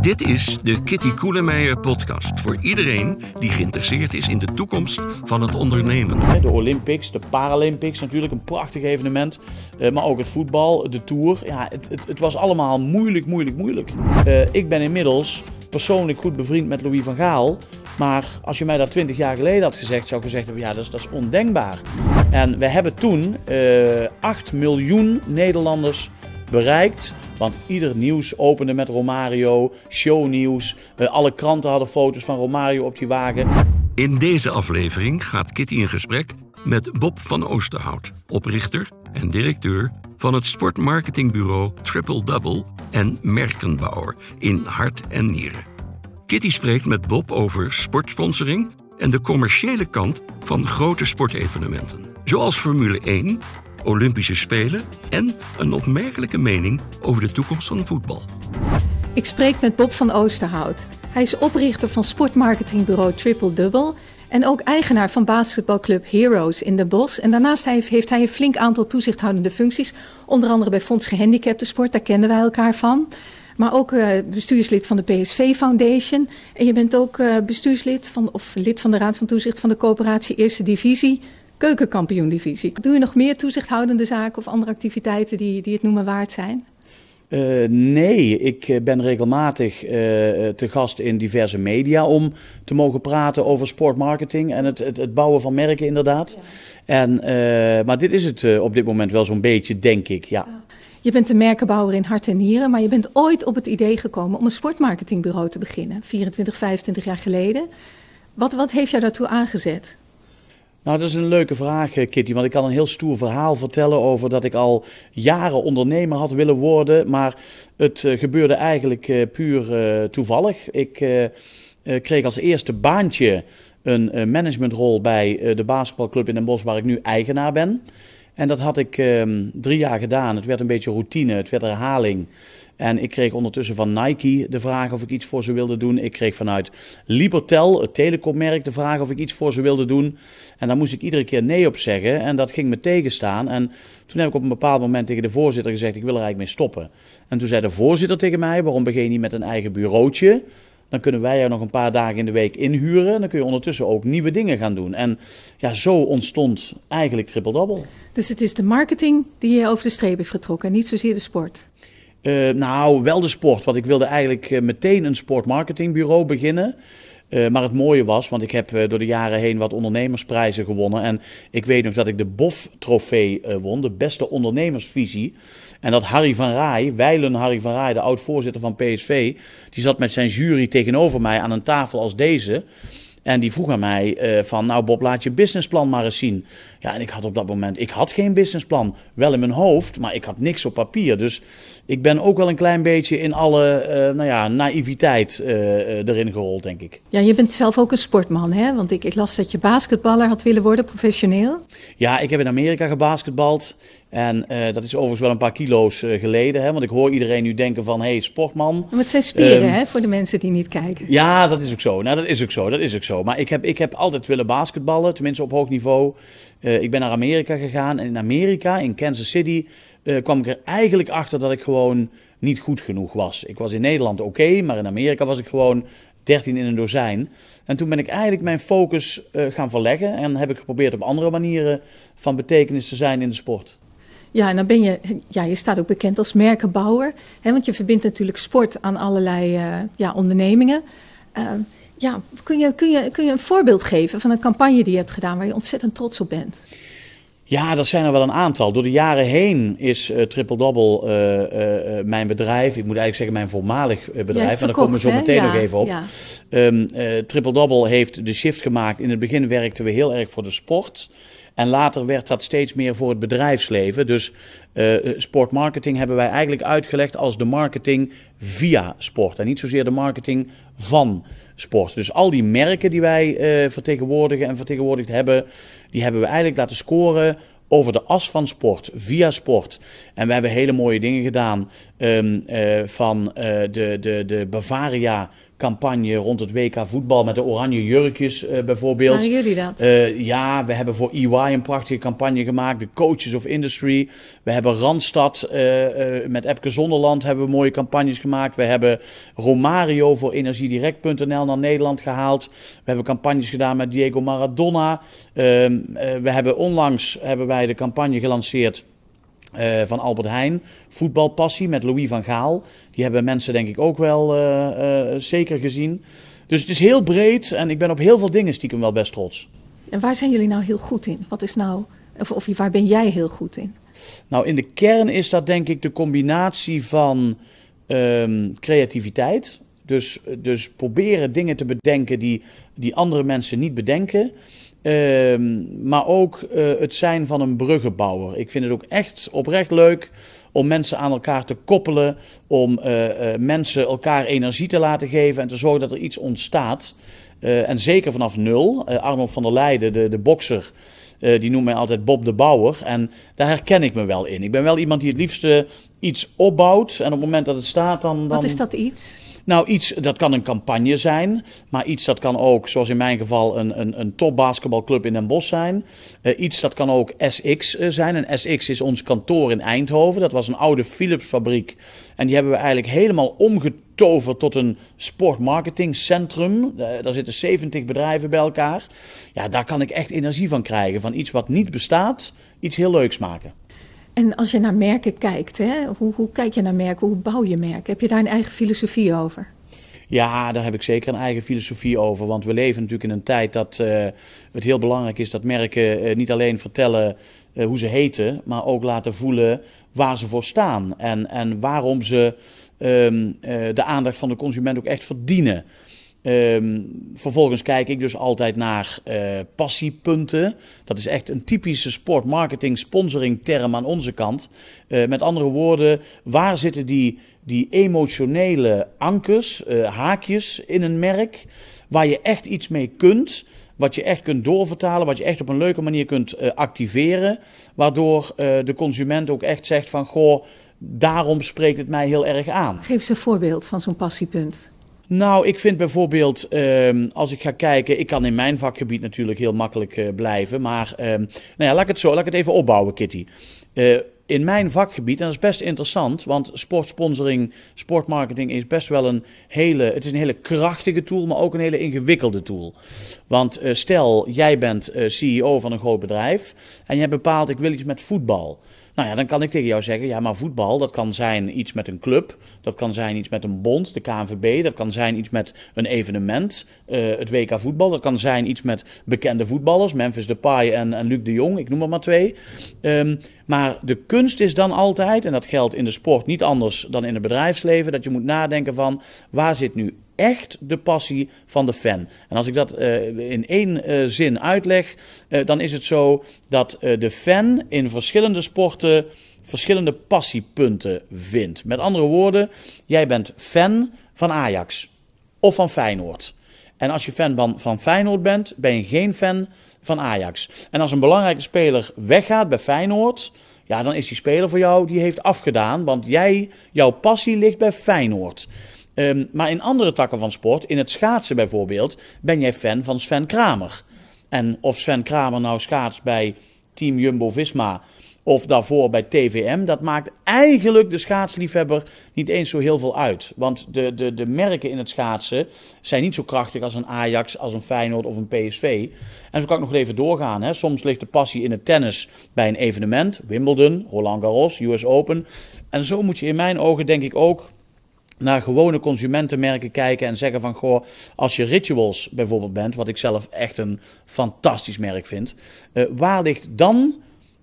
Dit is de Kitty Koelemeijer podcast voor iedereen die geïnteresseerd is in de toekomst van het ondernemen. De Olympics, de Paralympics, natuurlijk een prachtig evenement. Eh, maar ook het voetbal, de Tour. Ja, het, het, het was allemaal moeilijk, moeilijk, moeilijk. Uh, ik ben inmiddels persoonlijk goed bevriend met Louis van Gaal. Maar als je mij dat 20 jaar geleden had gezegd, zou ik gezegd hebben: ja, dat is, dat is ondenkbaar. En we hebben toen uh, 8 miljoen Nederlanders bereikt. Want ieder nieuws opende met Romario, shownieuws. Uh, alle kranten hadden foto's van Romario op die wagen. In deze aflevering gaat Kitty in gesprek met Bob van Oosterhout, oprichter en directeur van het sportmarketingbureau Triple Double en merkenbouwer in hart en nieren. Kitty spreekt met Bob over sportsponsoring en de commerciële kant van grote sportevenementen, zoals Formule 1, Olympische Spelen en een opmerkelijke mening over de toekomst van voetbal. Ik spreek met Bob van Oosterhout. Hij is oprichter van sportmarketingbureau Triple Double en ook eigenaar van basketbalclub Heroes in de Bos. En daarnaast heeft hij een flink aantal toezichthoudende functies, onder andere bij Fonds Gehandicapten Sport, daar kennen wij elkaar van. Maar ook uh, bestuurslid van de PSV Foundation. En je bent ook uh, bestuurslid van, of lid van de Raad van Toezicht van de coöperatie Eerste Divisie keukenkampioen-divisie. Doe je nog meer toezichthoudende zaken of andere activiteiten die, die het noemen waard zijn? Uh, nee, ik ben regelmatig uh, te gast in diverse media om te mogen praten over sportmarketing en het, het, het bouwen van merken inderdaad. Ja. En, uh, maar dit is het op dit moment wel zo'n beetje, denk ik, ja. ja. Je bent een merkenbouwer in hart en nieren, maar je bent ooit op het idee gekomen om een sportmarketingbureau te beginnen, 24, 25 jaar geleden. Wat, wat heeft jou daartoe aangezet? Nou, dat is een leuke vraag, eh, Kitty. Want ik kan een heel stoer verhaal vertellen over dat ik al jaren ondernemer had willen worden. Maar het uh, gebeurde eigenlijk uh, puur toevallig. Ik kreeg als eerste baantje een managementrol bij de basketbalclub in Den Bosch, waar ik nu eigenaar ben. En dat had ik ehm, drie jaar gedaan. Het werd een beetje routine, het werd herhaling. En ik kreeg ondertussen van Nike de vraag of ik iets voor ze wilde doen. Ik kreeg vanuit Libertel, het telecommerk, de vraag of ik iets voor ze wilde doen. En daar moest ik iedere keer nee op zeggen. En dat ging me tegenstaan. En toen heb ik op een bepaald moment tegen de voorzitter gezegd: ik wil er eigenlijk mee stoppen. En toen zei de voorzitter tegen mij: waarom begin je niet met een eigen bureautje? Dan kunnen wij er nog een paar dagen in de week inhuren. En dan kun je ondertussen ook nieuwe dingen gaan doen. En ja, zo ontstond eigenlijk Triple Double. Dus het is de marketing die je over de streep heeft getrokken en niet zozeer de sport? Uh, nou, wel de sport. Want ik wilde eigenlijk uh, meteen een sportmarketingbureau beginnen. Uh, maar het mooie was, want ik heb door de jaren heen wat ondernemersprijzen gewonnen. En ik weet nog dat ik de BOF-trofee won, de beste ondernemersvisie. En dat Harry van Rij, wijlen Harry van Rij, de oud-voorzitter van PSV, die zat met zijn jury tegenover mij aan een tafel als deze. En die vroeg aan mij van, nou Bob, laat je businessplan maar eens zien. Ja, en ik had op dat moment, ik had geen businessplan. Wel in mijn hoofd, maar ik had niks op papier. Dus ik ben ook wel een klein beetje in alle uh, nou ja, naïviteit uh, erin gerold, denk ik. Ja, je bent zelf ook een sportman, hè? Want ik, ik las dat je basketballer had willen worden, professioneel. Ja, ik heb in Amerika gebasketbald. En uh, dat is overigens wel een paar kilo's uh, geleden. Hè? Want ik hoor iedereen nu denken van, hé, hey, sportman. Maar het zijn spieren, um, hè, voor de mensen die niet kijken. Ja, dat is ook zo. Nou, dat is ook zo. Dat is ook zo. Maar ik heb, ik heb altijd willen basketballen, tenminste op hoog niveau. Uh, ik ben naar Amerika gegaan. En in Amerika, in Kansas City, kwam ik er eigenlijk achter dat ik gewoon niet goed genoeg was. Ik was in Nederland oké, maar in Amerika was ik gewoon 13 in een dozijn. En toen ben ik eigenlijk mijn focus gaan verleggen. En heb ik geprobeerd op andere manieren van betekenis te zijn in de sport. Ja, en dan ben je, ja, je staat ook bekend als merkenbouwer. Hè, want je verbindt natuurlijk sport aan allerlei ja, ondernemingen. Ja, kun je, kun, je, kun je een voorbeeld geven van een campagne die je hebt gedaan waar je ontzettend trots op bent? Ja, dat zijn er wel een aantal. Door de jaren heen is uh, Triple Double uh, uh, mijn bedrijf. Ik moet eigenlijk zeggen mijn voormalig bedrijf. Ja, en daar komen we zo meteen ja, nog even op. Ja. Um, Triple Double heeft de shift gemaakt. In het begin werkten we heel erg voor de sport. En later werd dat steeds meer voor het bedrijfsleven. Dus uh, sportmarketing hebben wij eigenlijk uitgelegd als de marketing via sport. En niet zozeer de marketing van sport. Dus al die merken die wij uh, vertegenwoordigen en vertegenwoordigd hebben, die hebben we eigenlijk laten scoren over de as van sport, via sport. En we hebben hele mooie dingen gedaan. Um, uh, van de, de, de Bavaria campagne rond het WK voetbal met de oranje jurkjes uh, bijvoorbeeld. Waren jullie dat? Uh, ja, we hebben voor EY een prachtige campagne gemaakt. De Coaches of Industry. We hebben Randstad uh, met Epke Zonderland hebben we mooie campagnes gemaakt. We hebben Romario voor energiedirect.nl naar Nederland gehaald. We hebben campagnes gedaan met Diego Maradona. Ehm, we hebben onlangs hebben wij de campagne gelanceerd uh, van Albert Heijn, voetbalpassie met Louis van Gaal. Die hebben mensen denk ik ook wel uh, uh, zeker gezien. Dus het is heel breed en ik ben op heel veel dingen stiekem wel best trots. En waar zijn jullie nou heel goed in? Wat is nou, of, of waar ben jij heel goed in? Nou, in de kern is dat denk ik de combinatie van um, creativiteit. Dus, dus proberen dingen te bedenken die, die andere mensen niet bedenken. Uh, maar ook uh, het zijn van een bruggenbouwer. Ik vind het ook echt oprecht leuk om mensen aan elkaar te koppelen, om uh, mensen elkaar energie te laten geven en te zorgen dat er iets ontstaat. en zeker vanaf nul. Arnold van der Leijden, de, de bokser, die noemt mij altijd Bob de Bouwer. En daar herken ik me wel in. Ik ben wel iemand die het liefste iets opbouwt en op het moment dat het staat dan... dan... Wat is dat iets? Nou, iets, dat kan een campagne zijn, maar iets dat kan ook, zoals in mijn geval, een, een, een topbasketbalclub in Den Bosch zijn. Uh, iets dat kan ook SX uh, zijn. En SX is ons kantoor in Eindhoven. Dat was een oude Philips fabriek. En die hebben we eigenlijk helemaal omgetoverd tot een sportmarketingcentrum. Uh, daar zitten 70 bedrijven bij elkaar. Ja, daar kan ik echt energie van krijgen. Van iets wat niet bestaat, iets heel leuks maken. En als je naar merken kijkt, hè, hoe, hoe kijk je naar merken? Hoe bouw je merken? Heb je daar een eigen filosofie over? Ja, daar heb ik zeker een eigen filosofie over. Want we leven natuurlijk in een tijd dat uh, het heel belangrijk is dat merken uh, niet alleen vertellen uh, hoe ze heten, maar ook laten voelen waar ze voor staan. En, en waarom ze um, de aandacht van de consument ook echt verdienen. Um, vervolgens kijk ik dus altijd naar uh, passiepunten. Dat is echt een typische sportmarketing sponsoring term aan onze kant. Uh, met andere woorden, waar zitten die, die emotionele ankers, uh, haakjes in een merk, waar je echt iets mee kunt, wat je echt kunt doorvertalen, wat je echt op een leuke manier kunt activeren, waardoor de consument ook echt zegt van goh, daarom spreekt het mij heel erg aan. Geef eens een voorbeeld van zo'n passiepunt. Nou, ik vind bijvoorbeeld, um, als ik ga kijken, ik kan in mijn vakgebied natuurlijk heel makkelijk uh, blijven, maar um, nou ja, laat ik het zo, laat ik het even opbouwen, Kitty. Uh, in mijn vakgebied, en dat is best interessant, want sportsponsoring, sportmarketing is best wel een hele, het is een hele krachtige tool, maar ook een hele ingewikkelde tool. Want uh, stel, jij bent CEO van een groot bedrijf en jij bepaalt, ik wil iets met voetbal. Nou ja, dan kan ik tegen jou zeggen, ja, maar voetbal, dat kan zijn iets met een club, dat kan zijn iets met een bond, de KNVB, dat kan zijn iets met een evenement, uh, het WK voetbal, dat kan zijn iets met bekende voetballers, Memphis Depay en, en Luc de Jong, ik noem er maar twee. Um, maar de kunst is dan altijd, en dat geldt in de sport niet anders dan in het bedrijfsleven, dat je moet nadenken van, waar zit nu echt de passie van de fan. En als ik dat uh, in één uh, zin uitleg, uh, dan is het zo dat de fan in verschillende sporten verschillende passiepunten vindt. Met andere woorden, jij bent fan van Ajax of van Feyenoord. En als je fan van, van Feyenoord bent, ben je geen fan van Ajax. En als een belangrijke speler weggaat bij Feyenoord, ja, dan is die speler voor jou, die heeft afgedaan, want jij, jouw passie ligt bij Feyenoord. Um, maar in andere takken van sport, in het schaatsen bijvoorbeeld, ben jij fan van Sven Kramer. En of Sven Kramer nou schaats bij Team Jumbo-Visma of daarvoor bij TVM, dat maakt eigenlijk de schaatsliefhebber niet eens zo heel veel uit. Want de, de, de merken in het schaatsen zijn niet zo krachtig als een Ajax, als een Feyenoord of een PSV. En zo kan ik nog even doorgaan. Hè. Soms ligt de passie in het tennis bij een evenement, Wimbledon, Roland Garros, US Open. En zo moet je in mijn ogen denk ik ook naar gewone consumentenmerken kijken en zeggen van goh, als je Rituals bijvoorbeeld bent, wat ik zelf echt een fantastisch merk vind, uh, waar ligt dan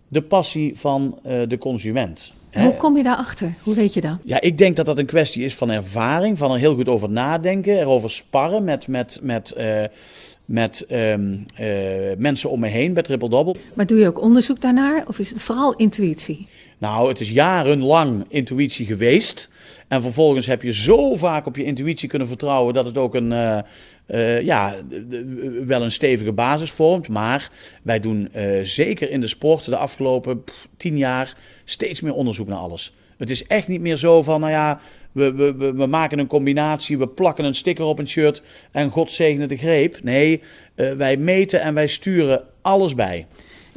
de passie van uh, de consument? Hoe kom je daarachter? Hoe weet je dat? Ja, ik denk dat dat een kwestie is van ervaring, van er heel goed over nadenken, erover sparren met, met, met, uh, met um, uh, mensen om me heen bij Triple Double. Maar doe je ook onderzoek daarnaar of is het vooral intuïtie? Nou, het is jarenlang intuïtie geweest. En vervolgens heb je zo vaak op je intuïtie kunnen vertrouwen dat het ook een, uh, uh, ja, wel een stevige basis vormt. Maar wij doen uh, zeker in de sport de afgelopen pff, tien jaar steeds meer onderzoek naar alles. Het is echt niet meer zo van, nou ja, we, we, we, maken een combinatie, we plakken een sticker op een shirt en God zegene de greep. Nee, wij meten en wij sturen alles bij.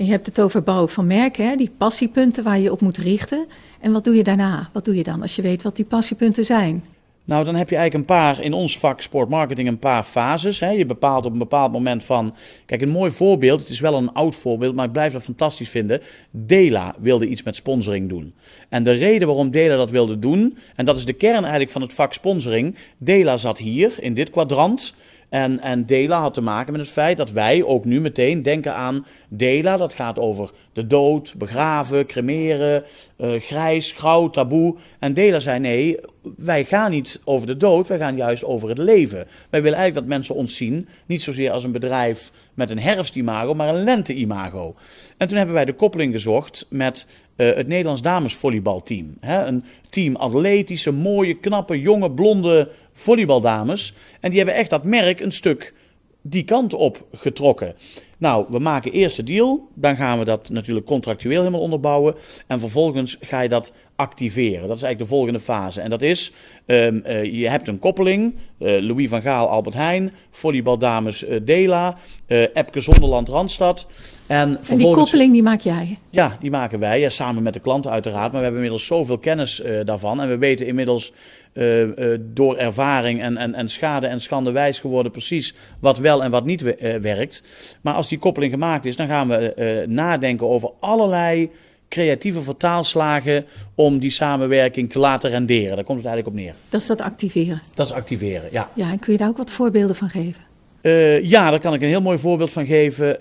Je hebt het over bouwen van merken, hè? die passiepunten waar je op moet richten. En wat doe je daarna? Wat doe je dan als je weet wat die passiepunten zijn? Nou, dan heb je eigenlijk een paar, in ons vak sportmarketing, een paar fases. Hè. Je bepaalt op een bepaald moment van. Kijk, een mooi voorbeeld, het is wel een oud voorbeeld, maar ik blijf dat fantastisch vinden. Dela wilde iets met sponsoring doen. En de reden waarom Dela dat wilde doen, en dat is de kern eigenlijk van het vak sponsoring. Dela zat hier in dit kwadrant. En, en Dela had te maken met het feit dat wij ook nu meteen denken aan Dela. Dat gaat over de dood, begraven, cremeren, uh, grijs, grauw, taboe. En Dela zei nee, wij gaan niet over de dood, wij gaan juist over het leven. Wij willen eigenlijk dat mensen ons zien, niet zozeer als een bedrijf met een herfstimago, maar een lente-imago. En toen hebben wij de koppeling gezocht met uh, het Nederlands damesvolleybalteam. Een team atletische, mooie, knappe, jonge, blonde volleybaldames. En die hebben echt dat merk een stuk die kant op getrokken. Nou, we maken eerst de deal. Dan gaan we dat natuurlijk contractueel helemaal onderbouwen. En vervolgens ga je dat activeren. Dat is eigenlijk de volgende fase. En dat is, um, uh, je hebt een koppeling. Uh, Louis van Gaal, Albert Heijn. Volleybaldames uh, Dela. Epke Zonderland, Randstad. En, en, die koppeling die maak jij? Ja, die maken wij. Ja, samen met de klanten uiteraard. Maar we hebben inmiddels zoveel kennis daarvan. En we weten inmiddels uh, uh, door ervaring en, en, en schade en schande wijs geworden precies wat wel en wat niet uh, werkt. Maar als die koppeling gemaakt is, dan gaan we nadenken over allerlei creatieve vertaalslagen om die samenwerking te laten renderen. Daar komt het eigenlijk op neer. Dat is dat activeren? Dat is activeren, ja. Ja, en kun je daar ook wat voorbeelden van geven? Uh, ja, daar kan ik een heel mooi voorbeeld van geven. Uh,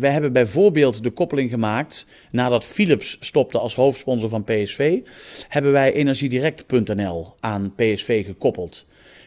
we hebben bijvoorbeeld de koppeling gemaakt. Nadat Philips stopte als hoofdsponsor van PSV, hebben wij energiedirect.nl aan PSV gekoppeld.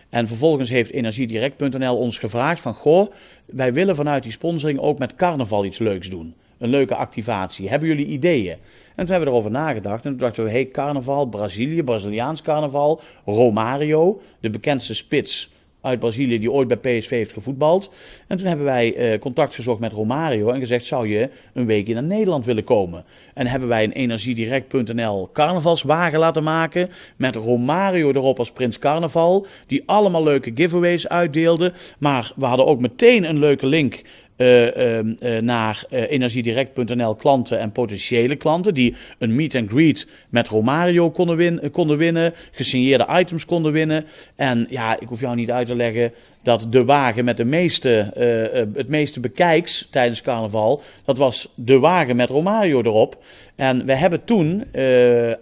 En vervolgens heeft energiedirect.nl ons gevraagd van... Goh, wij willen vanuit die sponsoring ook met carnaval iets leuks doen. Een leuke activatie. Hebben jullie ideeën? En toen hebben we erover nagedacht. En toen dachten we, hey, carnaval, Brazilië, Braziliaans carnaval, Romario, de bekendste spits uit Brazilië die ooit bij PSV heeft gevoetbald. En toen hebben wij uh, contact gezocht met Romario en gezegd: zou je een weekje naar Nederland willen komen? En hebben wij een energiedirect.nl carnavalswagen laten maken met Romario erop als prins carnaval, die allemaal leuke giveaways uitdeelde. Maar we hadden ook meteen een leuke link naar energiedirect.nl klanten en potentiële klanten die een meet and greet met Romario konden, konden winnen, gesigneerde items konden winnen. En ja, ik hoef jou niet uit te leggen dat de wagen met de meeste, het meeste bekijks tijdens carnaval, dat was de wagen met Romario erop. En we hebben toen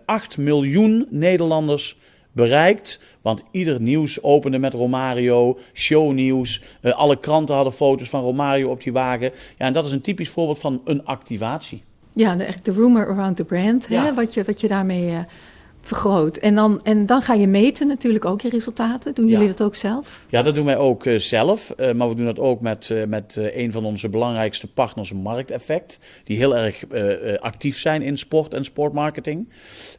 8 miljoen Nederlanders bereikt. Want ieder nieuws opende met Romario, shownieuws. Uh, alle kranten hadden foto's van Romario op die wagen. Ja, en dat is een typisch voorbeeld van een activatie. Ja, de, de rumor around the brand, ja. hè, wat, je, wat je daarmee uh, vergroot. En dan, en dan ga je meten natuurlijk ook je resultaten. Doen jullie dat ook zelf? Ja, dat doen wij ook uh, zelf. Uh, maar we doen dat ook met, met een van onze belangrijkste partners, Markteffect. Die heel erg actief zijn in sport en sportmarketing.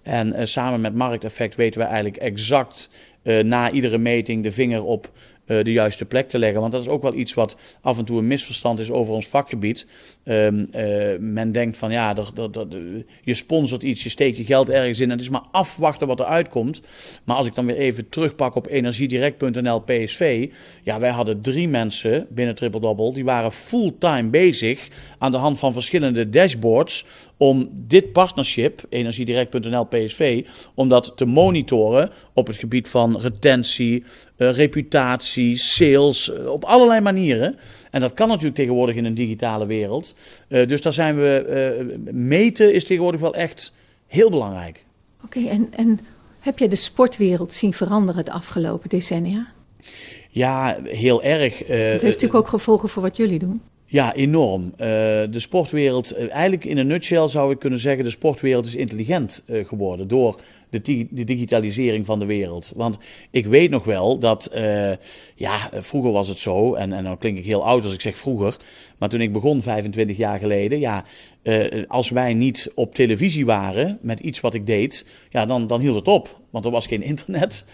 En samen met Markteffect weten we eigenlijk exact na iedere meting de vinger op de juiste plek te leggen. Want dat is ook wel iets wat af en toe een misverstand is over ons vakgebied. Um, uh, men denkt van ja, dat, dat, dat, je sponsort iets, je steekt je geld ergens in en het is maar afwachten wat er uitkomt. Maar als ik dan weer even terugpak op energiedirect.nl PSV. Ja, wij hadden drie mensen binnen Triple Double, die waren fulltime bezig aan de hand van verschillende dashboards om dit partnership, energiedirect.nl PSV, om dat te monitoren op het gebied van retentie, reputatie, sales, uh, op allerlei manieren. En dat kan natuurlijk tegenwoordig in een digitale wereld. Uh, dus daar zijn we, meten is tegenwoordig wel echt heel belangrijk. Oké, okay, en, en heb je de sportwereld zien veranderen de afgelopen decennia? Ja, heel erg. Het heeft natuurlijk ook gevolgen voor wat jullie doen. Ja, enorm. Uh, de sportwereld, eigenlijk in een nutshell zou ik kunnen zeggen, de sportwereld is intelligent uh, geworden door de, de, digitalisering van de wereld. Want ik weet nog wel dat, ja, vroeger was het zo, en, en dan klink ik heel oud als ik zeg vroeger, maar toen ik begon 25 jaar geleden, ja, als wij niet op televisie waren met iets wat ik deed, ja, dan, dan hield het op. Want er was geen internet,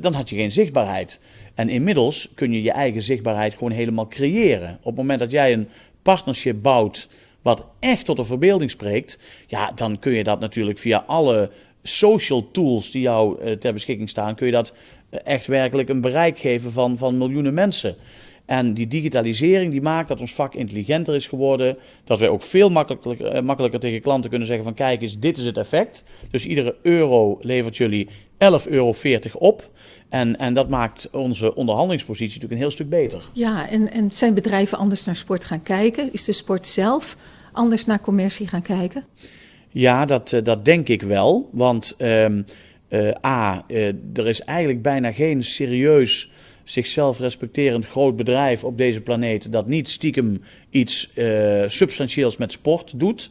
dan had je geen zichtbaarheid. En inmiddels kun je je eigen zichtbaarheid gewoon helemaal creëren. Op het moment dat jij een partnership bouwt wat echt tot de verbeelding spreekt, ja, dan kun je dat natuurlijk via alle social tools die jou ter beschikking staan, kun je dat echt werkelijk een bereik geven van, van miljoenen mensen. En die digitalisering die maakt dat ons vak intelligenter is geworden. Dat wij ook veel makkelijker, eh, makkelijker tegen klanten kunnen zeggen van kijk eens, dit is het effect. Dus iedere euro levert jullie 11,40 euro op. En, en dat maakt onze onderhandelingspositie natuurlijk een heel stuk beter. Ja, en, en zijn bedrijven anders naar sport gaan kijken? Is de sport zelf anders naar commercie gaan kijken? Ja, dat, eh, dat denk ik wel. Want ehm, eh, A, er is eigenlijk bijna geen serieus zichzelf respecterend groot bedrijf op deze planeet dat niet stiekem iets uh, substantieels met sport doet.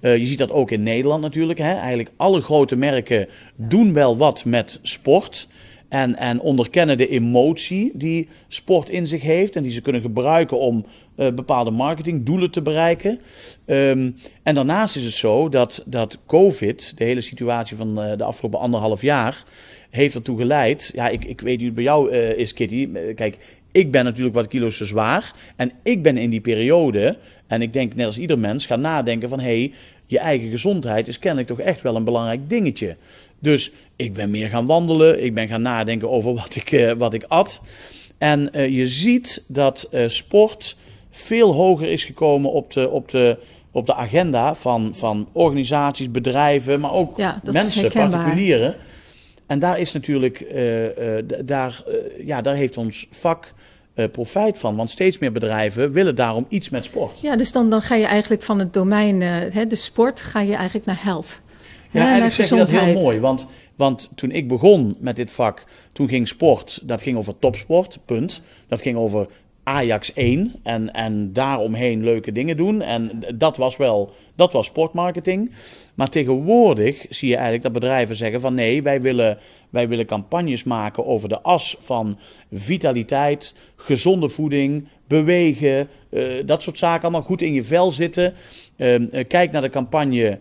Je ziet dat ook in Nederland natuurlijk. Hè. Eigenlijk alle grote merken doen wel wat met sport. En, en onderkennen de emotie die sport in zich heeft. En die ze kunnen gebruiken om uh, bepaalde marketingdoelen te bereiken. Um, en daarnaast is het zo dat, dat COVID, de hele situatie van uh, de afgelopen anderhalf jaar heeft ertoe geleid. Ja, ik, ik weet niet hoe het bij jou uh, is, Kitty. Eh, kijk, ik ben natuurlijk wat kilo's te zwaar. En ik ben in die periode, en ik denk net als ieder mens, gaan nadenken van... hé, hey, je eigen gezondheid is kennelijk toch echt wel een belangrijk dingetje. Dus ik ben meer gaan wandelen. Ik ben gaan nadenken over wat ik, uh, wat ik at. En uh, je ziet dat uh, sport veel hoger is gekomen op de, op de, op de agenda van, van organisaties, bedrijven, maar ook ja, mensen, particulieren. En daar is natuurlijk, daar, ja, daar heeft ons vak profijt van. Want steeds meer bedrijven willen daarom iets met sport. Ja, dus dan, dan ga je eigenlijk van het domein, hè, de sport, ga je eigenlijk naar health. Ja, eigenlijk naar zeg je dat heel mooi. Want, want toen ik begon met dit vak, toen ging sport, dat ging over topsport, punt. Dat ging over Ajax 1 en, en daaromheen leuke dingen doen. En dat was wel, dat was sportmarketing. Maar tegenwoordig zie je eigenlijk dat bedrijven zeggen van nee, wij willen, wij willen campagnes maken over de as van vitaliteit, gezonde voeding, bewegen, uh, dat soort zaken allemaal goed in je vel zitten. Uh, kijk naar de campagne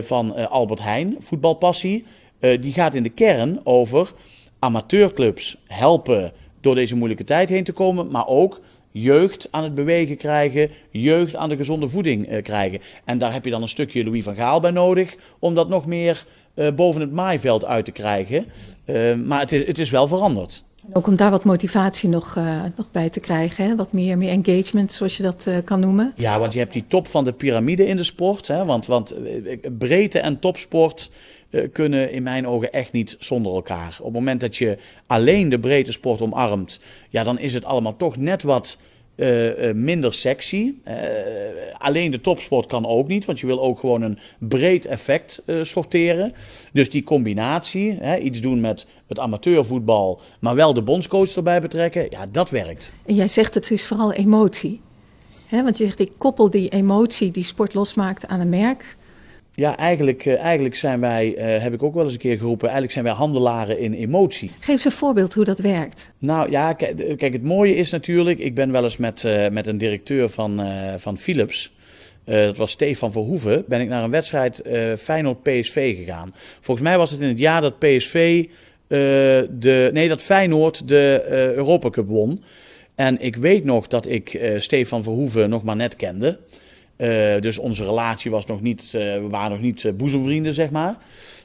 van Albert Heijn, voetbalpassie. die gaat in de kern over amateurclubs helpen door deze moeilijke tijd heen te komen, maar ook jeugd aan het bewegen krijgen, jeugd aan de gezonde voeding eh, krijgen. En daar heb je dan een stukje Louis van Gaal bij nodig om dat nog meer boven het maaiveld uit te krijgen. Maar het is, het is wel veranderd. Ook om daar wat motivatie nog, uh, nog bij te krijgen, hè? wat meer, meer engagement, zoals je dat kan noemen. Ja, want je hebt die top van de piramide in de sport. Hè? Want, want breedte en topsport kunnen in mijn ogen echt niet zonder elkaar. Op het moment dat je alleen de breedte sport omarmt, ja, dan is het allemaal toch net wat uh, uh, minder sexy. alleen de topsport kan ook niet, want je wil ook gewoon een breed effect sorteren. Dus die combinatie, hè, iets doen met het amateurvoetbal, maar wel de bondscoach erbij betrekken, ja, dat werkt. En jij zegt het is vooral emotie. Want je zegt, ik koppel die emotie die sport losmaakt aan een merk. Ja, eigenlijk, uh, eigenlijk zijn wij, uh, heb ik ook wel eens een keer geroepen, eigenlijk zijn wij handelaren in emotie. Geef eens een voorbeeld hoe dat werkt. Nou ja, kijk, het mooie is natuurlijk, ik ben wel eens met, uh, met een directeur van, van Philips, dat was Stefan Verhoeven, ben ik naar een wedstrijd Feyenoord-PSV gegaan. Volgens mij was het in het jaar dat PSV, de, nee dat Feyenoord de Europa Cup won. En ik weet nog dat ik Stefan Verhoeven nog maar net kende. Uh, dus onze relatie was nog niet, uh, we waren nog niet uh, boezemvrienden, zeg maar.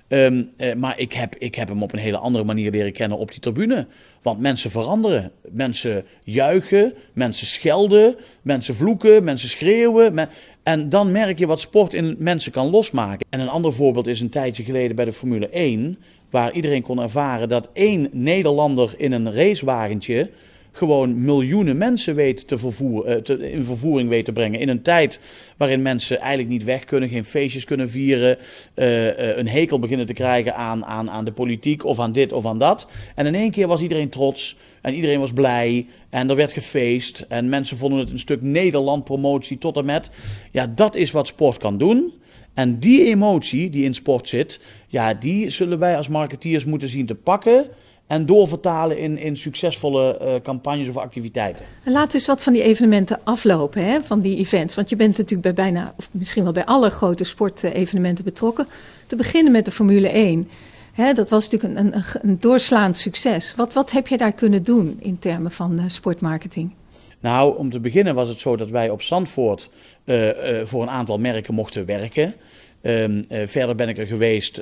Um, maar ik heb, ik heb hem op een hele andere manier leren kennen op die tribune. Want mensen veranderen. Mensen juichen, mensen schelden, mensen vloeken, mensen schreeuwen. En dan merk je wat sport in mensen kan losmaken. En een ander voorbeeld is een tijdje geleden bij de Formule 1, waar iedereen kon ervaren dat één Nederlander in een racewagentje gewoon miljoenen mensen weet te vervoer, uh, te, in vervoering weet te brengen. In een tijd waarin mensen eigenlijk niet weg kunnen, geen feestjes kunnen vieren, uh, uh, een hekel beginnen te krijgen aan, aan, aan de politiek of aan dit of aan dat. En in één keer was iedereen trots en iedereen was blij en er werd gefeest en mensen vonden het een stuk Nederland promotie tot en met. Ja, dat is wat sport kan doen. En die emotie die in sport zit, ja, die zullen wij als marketeers moeten zien te pakken en doorvertalen in, in succesvolle uh, campagnes of activiteiten. En laat eens wat van die evenementen aflopen, hè, van die events. Want je bent natuurlijk bij bijna, of misschien wel bij alle grote sportevenementen betrokken. Te beginnen met de Formule 1. Hè, dat was natuurlijk een, een, een, doorslaand succes. Wat, wat heb je daar kunnen doen in termen van uh, sportmarketing? Nou, om te beginnen was het zo dat wij op Zandvoort uh, voor een aantal merken mochten werken. Ehm, verder ben ik er geweest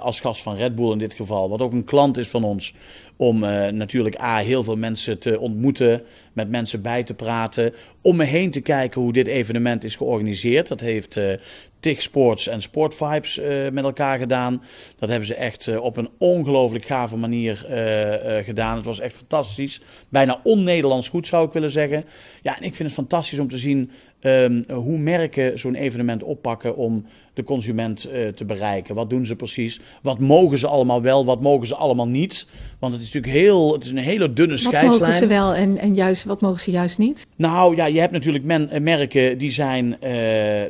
als gast van Red Bull in dit geval, wat ook een klant is van ons. Om natuurlijk A, heel veel mensen te ontmoeten, met mensen bij te praten. Om me heen te kijken hoe dit evenement is georganiseerd. Dat heeft TIG Sports en Sport Vibes uh, met elkaar gedaan. Dat hebben ze echt uh, op een ongelooflijk gave manier uh, gedaan. Het was echt fantastisch. Bijna on-Nederlands goed zou ik willen zeggen. Ja, en ik vind het fantastisch om te zien um, hoe merken zo'n evenement oppakken om de consument te bereiken. Wat doen ze precies? Wat mogen ze allemaal wel? Wat mogen ze allemaal niet? Want het is natuurlijk heel, het is een hele dunne scheidslijn. Wat mogen ze wel en, en juist, wat mogen ze juist niet? Nou ja, je hebt natuurlijk men, merken die zijn,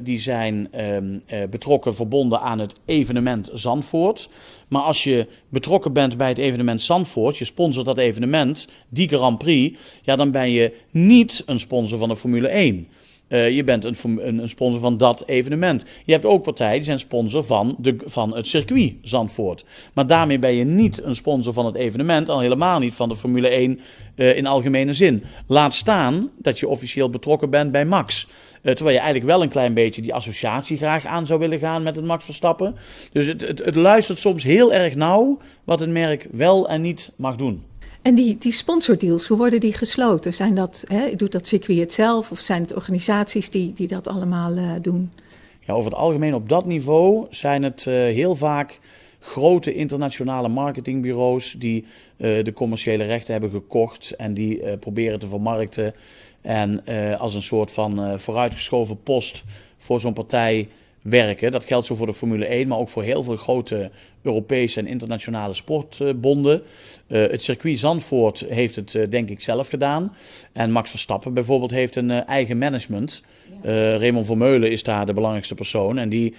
die zijn Ehm, eh, betrokken, verbonden aan het evenement Zandvoort. Maar als je betrokken bent bij het evenement Zandvoort, je sponsort dat evenement, die Grand Prix, ja, dan ben je niet een sponsor van de Formule 1. Uh, eh, je bent een, een, sponsor van dat evenement. Je hebt ook partijen die zijn sponsor van, de, van het circuit Zandvoort. Maar daarmee ben je niet een sponsor van het evenement, al helemaal niet van de Formule 1 uh, eh, in algemene zin. Laat staan dat je officieel betrokken bent bij Max. Uh, terwijl je eigenlijk wel een klein beetje die associatie graag aan zou willen gaan met het Max Verstappen. Dus het, het, het luistert soms heel erg nauw wat een merk wel en niet mag doen. En die, die sponsordeals, hoe worden die gesloten? Zijn dat, hè, doet dat circuit het zelf of zijn het organisaties die, die dat allemaal uh, doen? Ja, over het algemeen op dat niveau zijn het uh, heel vaak grote internationale marketingbureaus die uh, de commerciële rechten hebben gekocht en die proberen te vermarkten. En als een soort van vooruitgeschoven post voor zo'n partij werken. Dat geldt zo voor de Formule 1, maar ook voor heel veel grote Europese en internationale sportbonden. Uh, het circuit Zandvoort heeft het denk ik zelf gedaan. En Max Verstappen bijvoorbeeld heeft een eigen management. Ja. Raymond Vermeulen is daar de belangrijkste persoon. En die,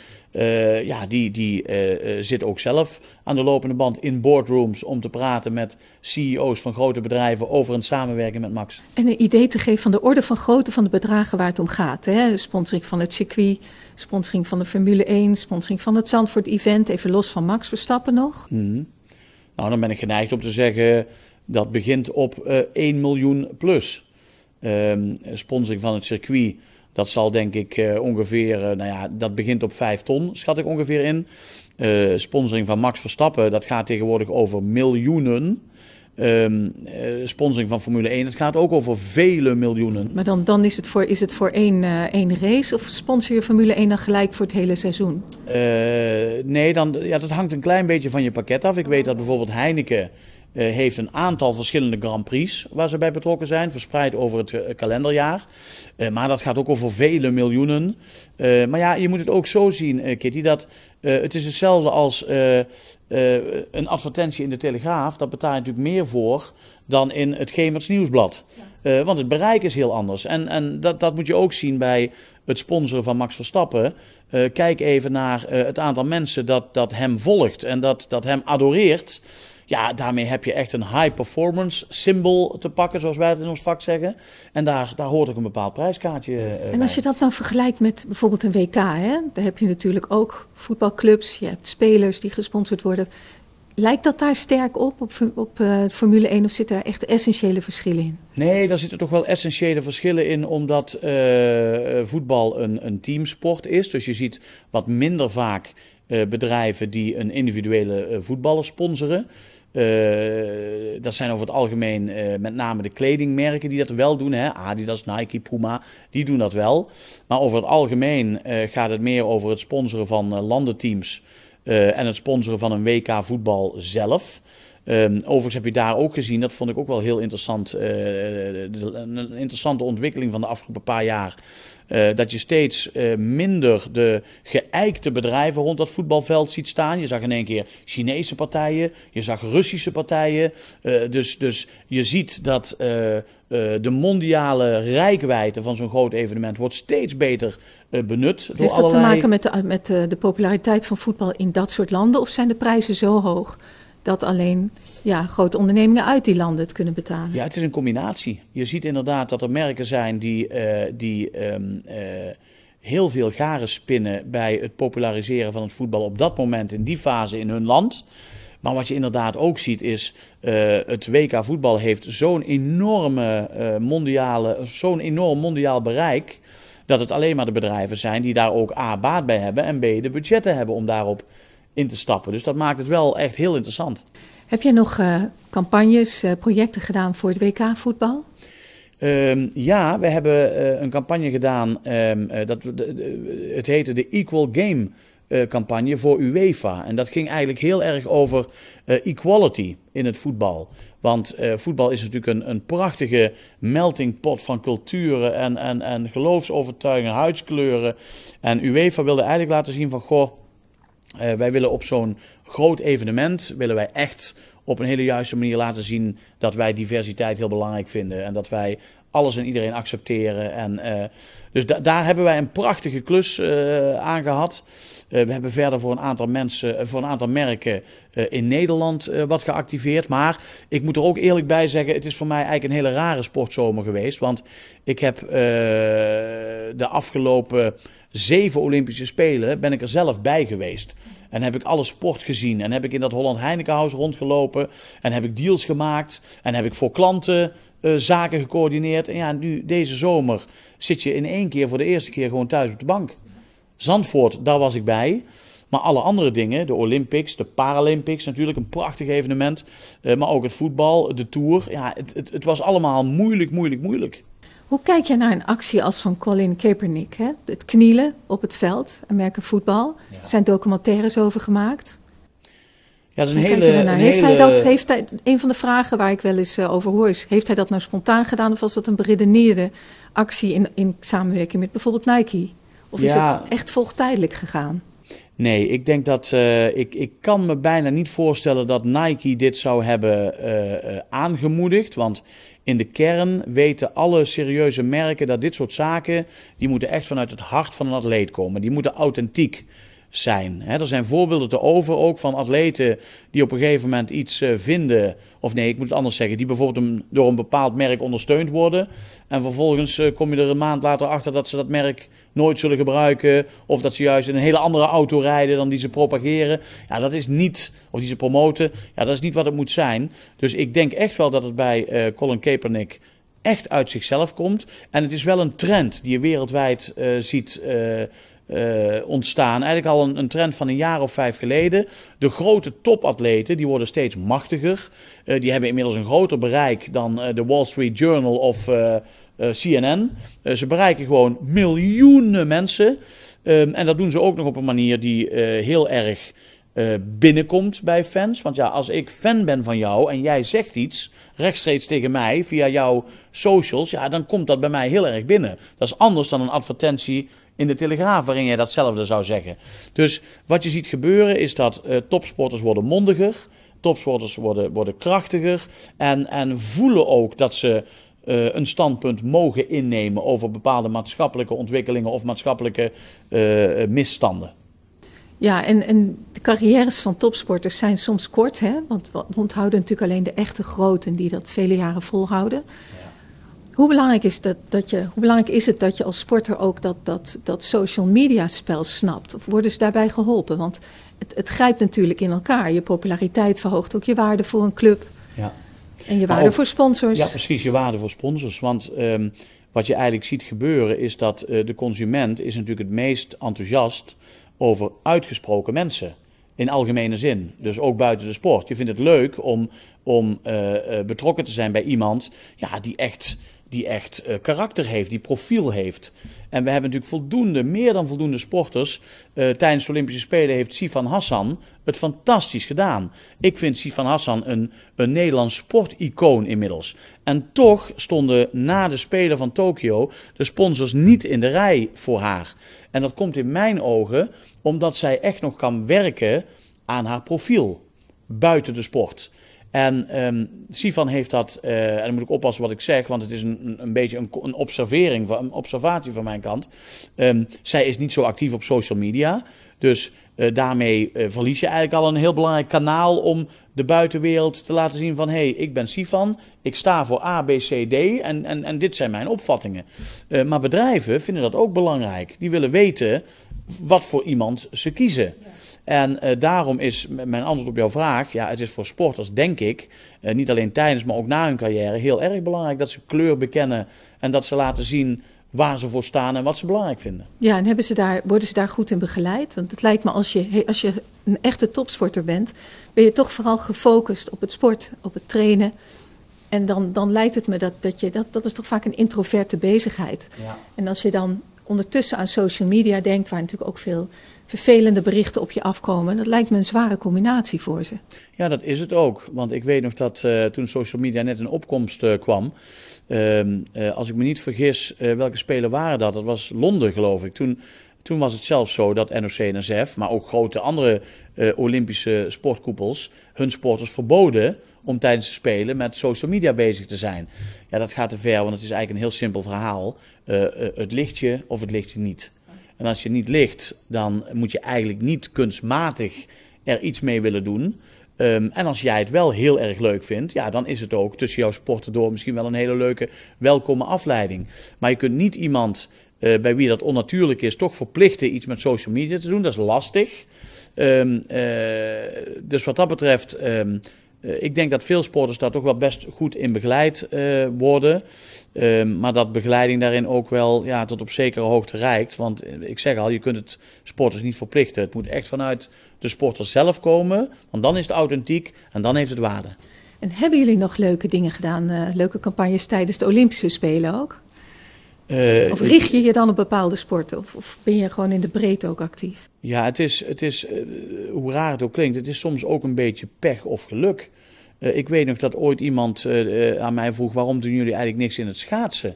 ja, die, die zit ook zelf aan de lopende band in boardrooms om te praten met CEO's van grote bedrijven over een samenwerking met Max. En een idee te geven van de orde van grootte van de bedragen waar het om gaat. Hè? Sponsoring van het circuit, sponsoring van de Formule 1, sponsoring van het Zandvoort Event, even los van Max Verstappen nog? Mm Nou, dan ben ik geneigd om te zeggen dat begint op uh, eh, 1 miljoen plus. Um, sponsoring van het circuit, dat zal denk ik uh, ongeveer, uh, nou ja, dat begint op 5 ton, schat ik ongeveer in. sponsoring van Max Verstappen, dat gaat tegenwoordig over miljoenen. Um, uh, sponsoring van Formule 1. Het gaat ook over vele miljoenen. Maar dan, dan is het voor, is het voor één, uh, één race of sponsor je Formule 1 dan gelijk voor het hele seizoen? Nee, dan, ja, dat hangt een klein beetje van je pakket af. Ik weet dat bijvoorbeeld Heineken heeft een aantal verschillende Grand Prix waar ze bij betrokken zijn, verspreid over het kalenderjaar. maar dat gaat ook over vele miljoenen. maar ja, je moet het ook zo zien, Kitty, dat het is hetzelfde als een advertentie in de Telegraaf, dat betaal je natuurlijk meer voor dan in het Gemerts Nieuwsblad. Uh, want het bereik is heel anders. En, en dat, dat moet je ook zien bij het sponsoren van Max Verstappen. Uh, kijk even naar het aantal mensen dat, dat hem volgt en dat, dat hem adoreert. Ja, daarmee heb je echt een high performance symbool te pakken, zoals wij het in ons vak zeggen. En daar, daar hoort ook een bepaald prijskaartje En als je dat nou vergelijkt met bijvoorbeeld een WK, hè? daar heb je natuurlijk ook voetbalclubs, je hebt spelers die gesponsord worden. Lijkt dat daar sterk op, op, op uh, Formule 1, of zitten er echt essentiële verschillen in? Nee, daar zitten toch wel essentiële verschillen in, omdat uh, voetbal een, een teamsport is. Dus je ziet wat minder vaak uh, bedrijven die een individuele voetballer sponsoren. Uh, dat zijn over het algemeen uh, met name de kledingmerken die dat wel doen. Hè? Adidas, Nike, Puma, die doen dat wel. Maar over het algemeen uh, gaat het meer over het sponsoren van landenteams en het sponsoren van een WK voetbal zelf. Um, overigens heb je daar ook gezien, dat vond ik ook wel heel interessant, een interessante ontwikkeling van de afgelopen paar jaar. Uh, dat je steeds uh, minder de geëikte bedrijven rond dat voetbalveld ziet staan. Je zag in één keer Chinese partijen, je zag Russische partijen. Uh, dus, dus je ziet dat de mondiale rijkwijde van zo'n groot evenement wordt steeds beter benut. Door Heeft dat allerlei... te maken met, de, met de populariteit van voetbal in dat soort landen? Of zijn de prijzen zo hoog dat alleen ja, grote ondernemingen uit die landen het kunnen betalen. Ja, het is een combinatie. Je ziet inderdaad dat er merken zijn die, uh, die um, uh, heel veel garen spinnen bij het populariseren van het voetbal op dat moment in die fase in hun land. Maar wat je inderdaad ook ziet is, uh, het WK voetbal heeft zo'n enorme mondiale, zo'n enorm mondiaal bereik dat het alleen maar de bedrijven zijn die daar ook A, baat bij hebben en B, de budgetten hebben om daarop in te stappen. Dus dat maakt het wel echt heel interessant. Heb je nog uh, campagnes, uh, projecten gedaan voor het WK voetbal? Um, ja, we hebben uh, een campagne gedaan. Um, dat, de, de, het heette de Equal Game campagne voor UEFA. En dat ging eigenlijk heel erg over equality in het voetbal. Want voetbal is natuurlijk een, een prachtige melting pot van culturen en, en, en geloofsovertuigingen, huidskleuren. En UEFA wilde eigenlijk laten zien van, goh, wij willen op zo'n groot evenement, willen wij echt op een hele juiste manier laten zien dat wij diversiteit heel belangrijk vinden. En dat wij alles en iedereen accepteren. En, uh, dus da daar hebben wij een prachtige klus uh, aan gehad. Uh, we hebben verder voor een aantal mensen, voor een aantal merken in Nederland wat geactiveerd. Maar ik moet er ook eerlijk bij zeggen, het is voor mij eigenlijk een hele rare sportzomer geweest. Want ik heb de afgelopen zeven Olympische Spelen ben ik er zelf bij geweest. En heb ik alle sport gezien. En heb ik in dat Holland Heinekenhuis rondgelopen. En heb ik deals gemaakt. En heb ik voor klanten uh, zaken gecoördineerd. En ja, nu deze zomer zit je in één keer voor de eerste keer gewoon thuis op de bank. Zandvoort, daar was ik bij. Maar alle andere dingen, de Olympics, de Paralympics, natuurlijk een prachtig evenement. Uh, maar ook het voetbal, de Tour. Ja, het, het, het was allemaal moeilijk, moeilijk, moeilijk. Hoe kijk je naar een actie als van Colin Kaepernick? Hè? Het knielen op het veld, Amerika voetbal. Ja. Er zijn documentaires over gemaakt. Ja, dat is een hele, een heeft hele... hij dat, heeft hij, een van de vragen waar ik wel eens uh, over hoor is: heeft hij dat nou spontaan gedaan of was dat een beredeneerde actie in, in samenwerking met bijvoorbeeld Nike? Of is het echt volgtijdelijk gegaan? Nee, ik denk dat uh, ik, ik kan me bijna niet voorstellen dat Nike dit zou hebben uh, aangemoedigd. Want in de kern weten alle serieuze merken dat dit soort zaken, die moeten echt vanuit het hart van een atleet komen. Die moeten authentiek zijn. er zijn voorbeelden te over ook van atleten die op een gegeven moment iets uh, vinden. Of nee, ik moet het anders zeggen. Die bijvoorbeeld door een bepaald merk ondersteund worden. En vervolgens uh, kom je er een maand later achter dat ze dat merk nooit zullen gebruiken. Of dat ze juist in een hele andere auto rijden dan die ze propageren. Ja, dat is niet, of die ze promoten. Ja, dat is niet wat het moet zijn. Dus ik denk echt wel dat het bij uh, Colin Kaepernick echt uit zichzelf komt. En het is wel een trend die je wereldwijd ziet uh, ontstaan. Eigenlijk al een, een, trend van een jaar of vijf geleden. De grote topatleten die worden steeds machtiger. Uh, die hebben inmiddels een groter bereik dan uh, de Wall Street Journal of CNN. ze bereiken gewoon miljoenen mensen. Um, en dat doen ze ook nog op een manier die heel erg binnenkomt bij fans. Want ja, als ik fan ben van jou en jij zegt iets rechtstreeks tegen mij via jouw socials, ja, dan komt dat bij mij heel erg binnen. Dat is anders dan een advertentie in de Telegraaf waarin jij datzelfde zou zeggen. Dus wat je ziet gebeuren is dat uh, topsporters worden mondiger, topsporters worden, worden krachtiger en, en voelen ook dat ze uh, een standpunt mogen innemen over bepaalde maatschappelijke ontwikkelingen of maatschappelijke uh, misstanden. Ja, en, en de carrières van topsporters zijn soms kort, hè? want we onthouden natuurlijk alleen de echte groten die dat vele jaren volhouden. Hoe belangrijk, is dat, dat je, hoe belangrijk is het dat je als sporter ook dat, dat, dat social media spel snapt? Of worden ze daarbij geholpen? Want het, het grijpt natuurlijk in elkaar. Je populariteit verhoogt ook je waarde voor een club. Ja. En je waarde ook, voor sponsors. Ja, precies, je waarde voor sponsors. Want um, wat je eigenlijk ziet gebeuren is dat uh, de consument is natuurlijk het meest enthousiast over uitgesproken mensen. In algemene zin. Dus ook buiten de sport. Je vindt het leuk om, om uh, uh, betrokken te zijn bij iemand ja, die echt die echt uh, karakter heeft, die profiel heeft. En we hebben natuurlijk voldoende, meer dan voldoende sporters. Uh, tijdens de Olympische Spelen heeft Sifan Hassan het fantastisch gedaan. Ik vind Sifan Hassan een, een Nederlands sporticoon inmiddels. En toch stonden na de Spelen van Tokio de sponsors niet in de rij voor haar. En dat komt in mijn ogen omdat zij echt nog kan werken aan haar profiel buiten de sport. En um, Sifan heeft dat, uh, en dan moet ik oppassen wat ik zeg, want het is een, een beetje een, een, observering, een observatie van mijn kant. Um, zij is niet zo actief op social media. Dus uh, daarmee uh, verlies je eigenlijk al een heel belangrijk kanaal om de buitenwereld te laten zien van hé, hey, ik ben Sifan, ik sta voor A, B, C, D en, en, en dit zijn mijn opvattingen. Maar bedrijven vinden dat ook belangrijk. Die willen weten wat voor iemand ze kiezen. Ja. En uh, daarom is mijn antwoord op jouw vraag, ja, het is voor sporters, denk ik, uh, niet alleen tijdens, maar ook na hun carrière, heel erg belangrijk dat ze kleur bekennen en dat ze laten zien waar ze voor staan en wat ze belangrijk vinden. Ja, en hebben ze daar, worden ze daar goed in begeleid? Want het lijkt me als je, als je een echte topsporter bent, ben je toch vooral gefocust op het sport, op het trainen. En dan, dan lijkt het me dat, dat je, dat, dat is toch vaak een introverte bezigheid. Ja. En als je dan ondertussen aan social media denkt, waar natuurlijk ook veel vervelende berichten op je afkomen. Dat lijkt me een zware combinatie voor ze. Ja, dat is het ook. Want ik weet nog dat uh, toen social media net in opkomst uh, kwam. Uh, als ik me niet vergis, welke spelen waren dat? Dat was Londen, geloof ik. Toen, toen was het zelfs zo dat NOC en NSF, maar ook grote andere Olympische sportkoepels, hun sporters verboden om tijdens de Spelen met social media bezig te zijn. Ja, dat gaat te ver, want het is eigenlijk een heel simpel verhaal. het ligt je of het ligt je niet. En als je niet ligt, dan moet je eigenlijk niet kunstmatig er iets mee willen doen. Um, en als jij het wel heel erg leuk vindt, ja, dan is het ook tussen jouw sporten door misschien wel een hele leuke, welkome afleiding. Maar je kunt niet iemand uh, bij wie dat onnatuurlijk is, toch verplichten iets met social media te doen. Dat is lastig. Um, uh, dus wat dat betreft, uh, ik denk dat veel sporters daar toch wel best goed in begeleid worden. Um, maar dat begeleiding daarin ook wel ja, tot op zekere hoogte reikt. Want ik zeg al, je kunt het sporters niet verplichten. Het moet echt vanuit de sporter zelf komen. Want dan is het authentiek en dan heeft het waarde. En hebben jullie nog leuke dingen gedaan, leuke campagnes tijdens de Olympische Spelen ook? Uh, of richt je je dan op bepaalde sporten? Of, of, ben je gewoon in de breedte ook actief? Ja, het is, het is uh, hoe raar het ook klinkt, het is soms ook een beetje pech of geluk. Uh, ik weet nog dat ooit iemand aan mij vroeg: waarom doen jullie eigenlijk niks in het schaatsen?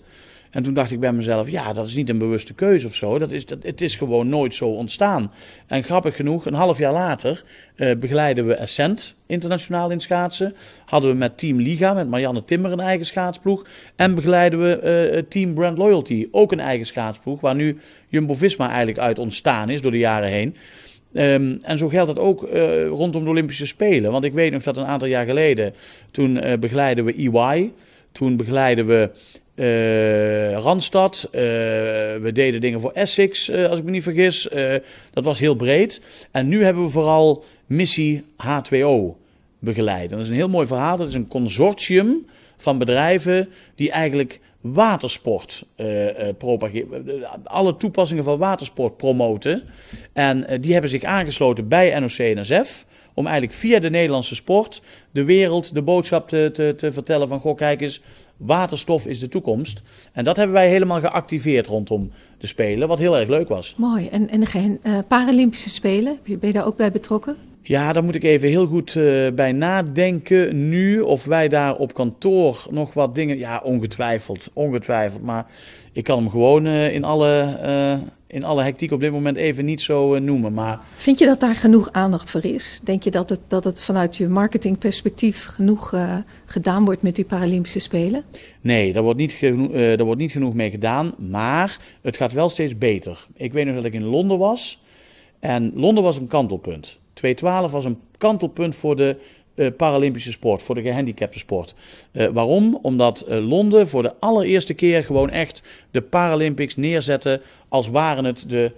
En toen dacht ik bij mezelf: ja, dat is niet een bewuste keuze of zo. Dat is, dat, het is gewoon nooit zo ontstaan. En grappig genoeg, een half jaar later uh, begeleiden we Ascent internationaal in schaatsen. Hadden we met Team Liga, met Marianne Timmer, een eigen schaatsploeg. En begeleiden we Team Brand Loyalty, ook een eigen schaatsploeg. Waar nu Jumbo Visma eigenlijk uit ontstaan is door de jaren heen. Um, en zo geldt dat ook uh, rondom de Olympische Spelen. Want ik weet nog dat een aantal jaar geleden, toen begeleiden we EY, toen begeleiden we Randstad, we deden dingen voor Essex, als ik me niet vergis. dat was heel breed. En nu hebben we vooral missie H2O begeleid. Dat is een heel mooi verhaal. Dat is een consortium van bedrijven die eigenlijk watersport propageren. Alle toepassingen van watersport promoten. En die hebben zich aangesloten bij NOC-NSF. Om eigenlijk via de Nederlandse sport de wereld de boodschap te, te, te, vertellen van... Goh, kijk eens, waterstof is de toekomst. En dat hebben wij helemaal geactiveerd rondom de Spelen, wat heel erg leuk was. Mooi. En, en de Paralympische Spelen, ben je daar ook bij betrokken? Ja, daar moet ik even heel goed uh, bij nadenken nu. Of wij daar op kantoor nog wat dingen. Ja, ongetwijfeld. Ongetwijfeld. Maar ik kan hem gewoon uh, in, alle, uh, in alle hectiek op dit moment even niet zo noemen. Maar... Vind je dat daar genoeg aandacht voor is? Denk je dat het, dat het vanuit je marketingperspectief genoeg gedaan wordt met die Paralympische Spelen? Nee, daar wordt, niet genoeg, daar wordt niet genoeg mee gedaan. Maar het gaat wel steeds beter. Ik weet nog dat ik in Londen was. En Londen was een kantelpunt. 2012 was een kantelpunt voor de uh, Paralympische sport, voor de gehandicapte sport. Uh, waarom? Omdat uh, Londen voor de allereerste keer gewoon echt de Paralympics neerzette als waren het de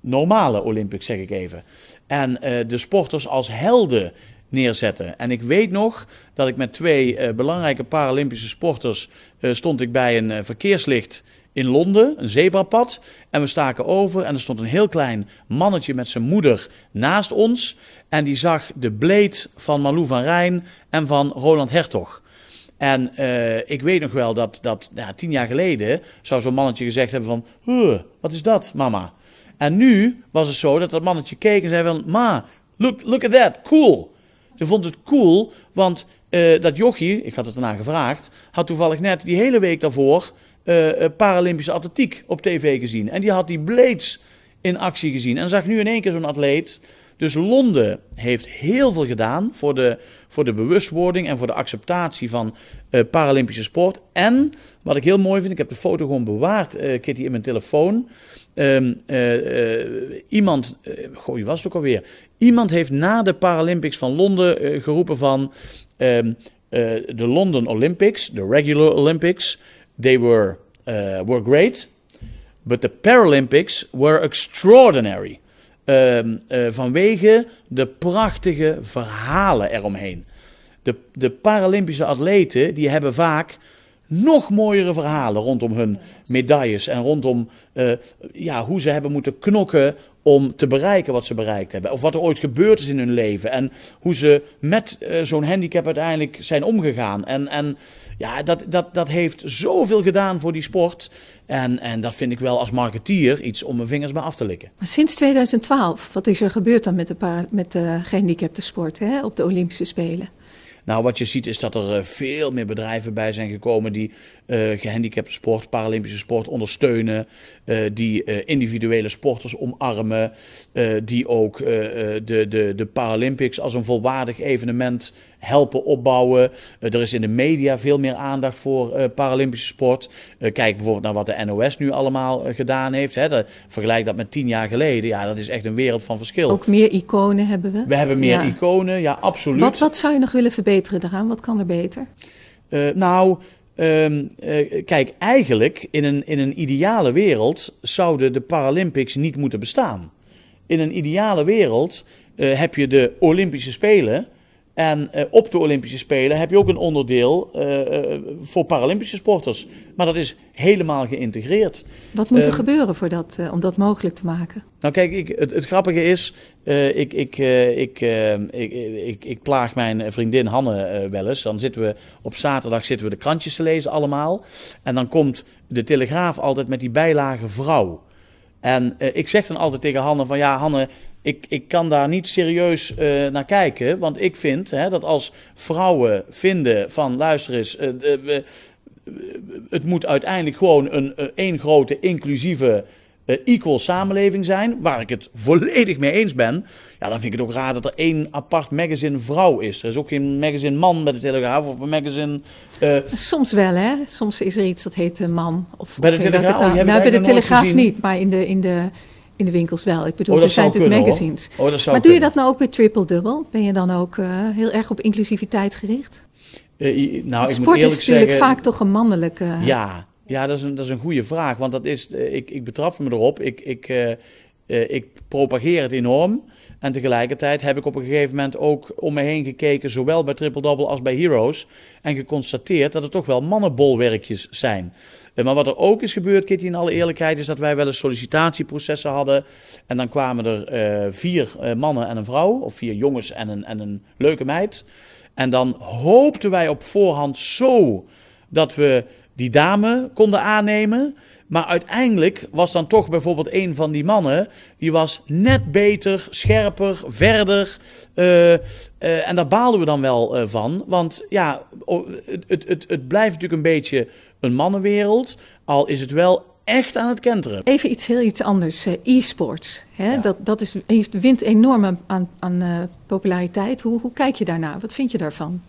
normale Olympics, zeg ik even. En de sporters als helden neerzetten. En ik weet nog dat ik met twee belangrijke Paralympische sporters stond ik bij een verkeerslicht in Londen, een zebrapad. En we staken over en er stond een heel klein mannetje met zijn moeder naast ons. En die zag de bleed van Malou van Rijn en van Roland Hertog. En uh, ik weet nog wel dat, dat tien jaar geleden zou zo'n mannetje gezegd hebben van... Wat is dat, mama? En nu was het zo dat dat mannetje keek en zei van... Ma, look, look at that, cool. Ze vond het cool, want uh, dat jochie, ik had het daarna gevraagd... had toevallig net die hele week daarvoor uh, Paralympische atletiek op tv gezien. En die had die Blades in actie gezien. En zag nu in één keer zo'n atleet. Dus Londen heeft heel veel gedaan voor de, voor de bewustwording en voor de acceptatie van uh, Paralympische sport. En wat ik heel mooi vind, ik heb de foto gewoon bewaard, uh, Kitty, in mijn telefoon. Um, iemand, goh, wie was het ook alweer? Iemand heeft na de Paralympics van Londen geroepen van um, de London Olympics, de regular Olympics. They were, uh, were great, but the Paralympics were extraordinary. Um, uh, vanwege de prachtige verhalen eromheen. De, de Paralympische atleten die hebben vaak nog mooiere verhalen rondom hun medailles en rondom ja, hoe ze hebben moeten knokken om te bereiken wat ze bereikt hebben. Of wat er ooit gebeurd is in hun leven en hoe ze met uh, zo'n handicap uiteindelijk zijn omgegaan. En, en ja, dat, dat, dat heeft zoveel gedaan voor die sport. En, en dat vind ik wel als marketeer iets om mijn vingers bij af te likken. Maar sinds 2012, wat is er gebeurd dan met de, met de gehandicapte sport hè, op de Olympische Spelen? Nou, wat je ziet is dat er eh, veel meer bedrijven bij zijn gekomen die uh, gehandicapte sport, Paralympische sport ondersteunen. Uh, die individuele sporters omarmen. die ook de, de, de Paralympics als een volwaardig evenement helpen opbouwen. er is in de media veel meer aandacht voor Paralympische sport. kijk bijvoorbeeld naar wat de NOS nu allemaal gedaan heeft. Hè. De, vergelijk dat met tien jaar geleden. Ja, dat is echt een wereld van verschil. Ook meer iconen hebben we. We hebben meer ja. iconen, ja, absoluut. Wat, wat zou je nog willen verbeteren daaraan? Wat kan er beter? nou, Um, uh, kijk, eigenlijk in een, in een ideale wereld zouden de Paralympics niet moeten bestaan. In een ideale wereld uh, heb je de Olympische Spelen. En uh, op de Olympische Spelen heb je ook een onderdeel voor Paralympische sporters. Maar dat is helemaal geïntegreerd. Wat moet er uh, gebeuren voor dat, om dat mogelijk te maken? Nou kijk, ik, het, het, grappige is, ik, ik, ik, ik, ik, ik, plaag mijn vriendin Hanne wel eens. Dan zitten we op zaterdag zitten we de krantjes te lezen allemaal. En dan komt de Telegraaf altijd met die bijlage vrouw. En ik zeg dan altijd tegen Hanne van ja Hanne, ik, ik kan daar niet serieus naar kijken. Want ik vind hè, dat als vrouwen vinden van luister eens het moet uiteindelijk gewoon een één grote inclusieve equal samenleving zijn, waar ik het volledig mee eens ben, ja, dan vind ik het ook raar dat er één apart magazine vrouw is. Er is ook geen magazine man bij de Telegraaf of een magazine... Uh... Soms wel, hè. Soms is er iets dat heet man. Of, bij de Telegraaf? Oh, nou, bij de Telegraaf niet, maar in de, in de, in de winkels wel. Ik bedoel, oh, er zijn natuurlijk magazines. Oh, maar doe kunnen. je dat nou ook bij Triple Double? Ben je dan ook uh, heel erg op inclusiviteit gericht? Uh, nou, ik Sport moet eerlijk is natuurlijk zeggen, vaak toch een mannelijke... Ja, ja dat, is een, dat is een goede vraag. Want dat is, uh, ik, ik betrap me erop. Ik, ik, ik propageer het enorm. En tegelijkertijd heb ik op een gegeven moment ook om me heen gekeken, zowel bij Triple Double als bij Heroes. En geconstateerd dat het toch wel mannenbolwerkjes zijn. Maar wat er ook is gebeurd, Kitty, in alle eerlijkheid, is dat wij wel eens sollicitatieprocessen hadden. En dan kwamen er vier mannen en een vrouw, of vier jongens en een, en een leuke meid. En dan hoopten wij op voorhand zo dat we die dame konden aannemen. Maar uiteindelijk was dan toch bijvoorbeeld een van die mannen, die was net beter, scherper, verder. Uh, uh, en daar baalden we dan wel uh, van. Want ja, het, het, het, het blijft natuurlijk een beetje een mannenwereld. Al is het wel echt aan het kenteren. Even iets heel iets anders. E-sports. Ja. Dat, dat is, heeft, wint enorm aan, aan, populariteit. Hoe, hoe kijk je daarnaar? Wat vind je daarvan?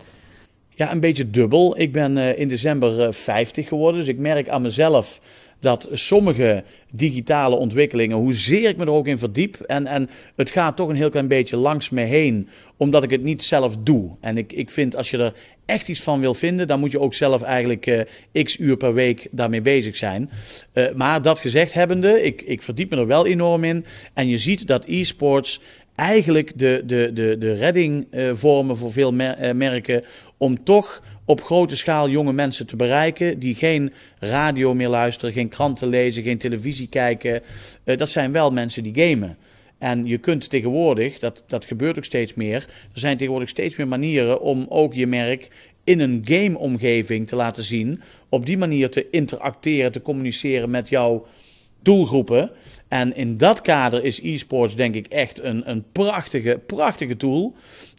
Ja, een beetje dubbel. Ik ben in december uh, 50 geworden. Dus ik merk aan mezelf dat sommige digitale ontwikkelingen, hoezeer ik me er ook in verdiep, en, en het gaat toch een heel klein beetje langs me heen, omdat ik het niet zelf doe. En ik, ik vind als je er echt iets van wil vinden, dan moet je ook zelf eigenlijk uh, x uur per week daarmee bezig zijn. Uh, maar dat gezegd hebbende, ik, ik verdiep me er wel enorm in. En je ziet dat e-sports eigenlijk de, de, de, de redding vormen voor veel mer merken om toch op grote schaal jonge mensen te bereiken die geen radio meer luisteren, geen kranten lezen, geen televisie kijken. Uh, dat zijn wel mensen die gamen. En je kunt tegenwoordig, dat, dat gebeurt ook steeds meer, er zijn tegenwoordig steeds meer manieren om ook je merk in een game-omgeving te laten zien. Op die manier te interacteren, te communiceren met jouw doelgroepen. En in dat kader is e-sports denk ik echt een, een prachtige, prachtige tool.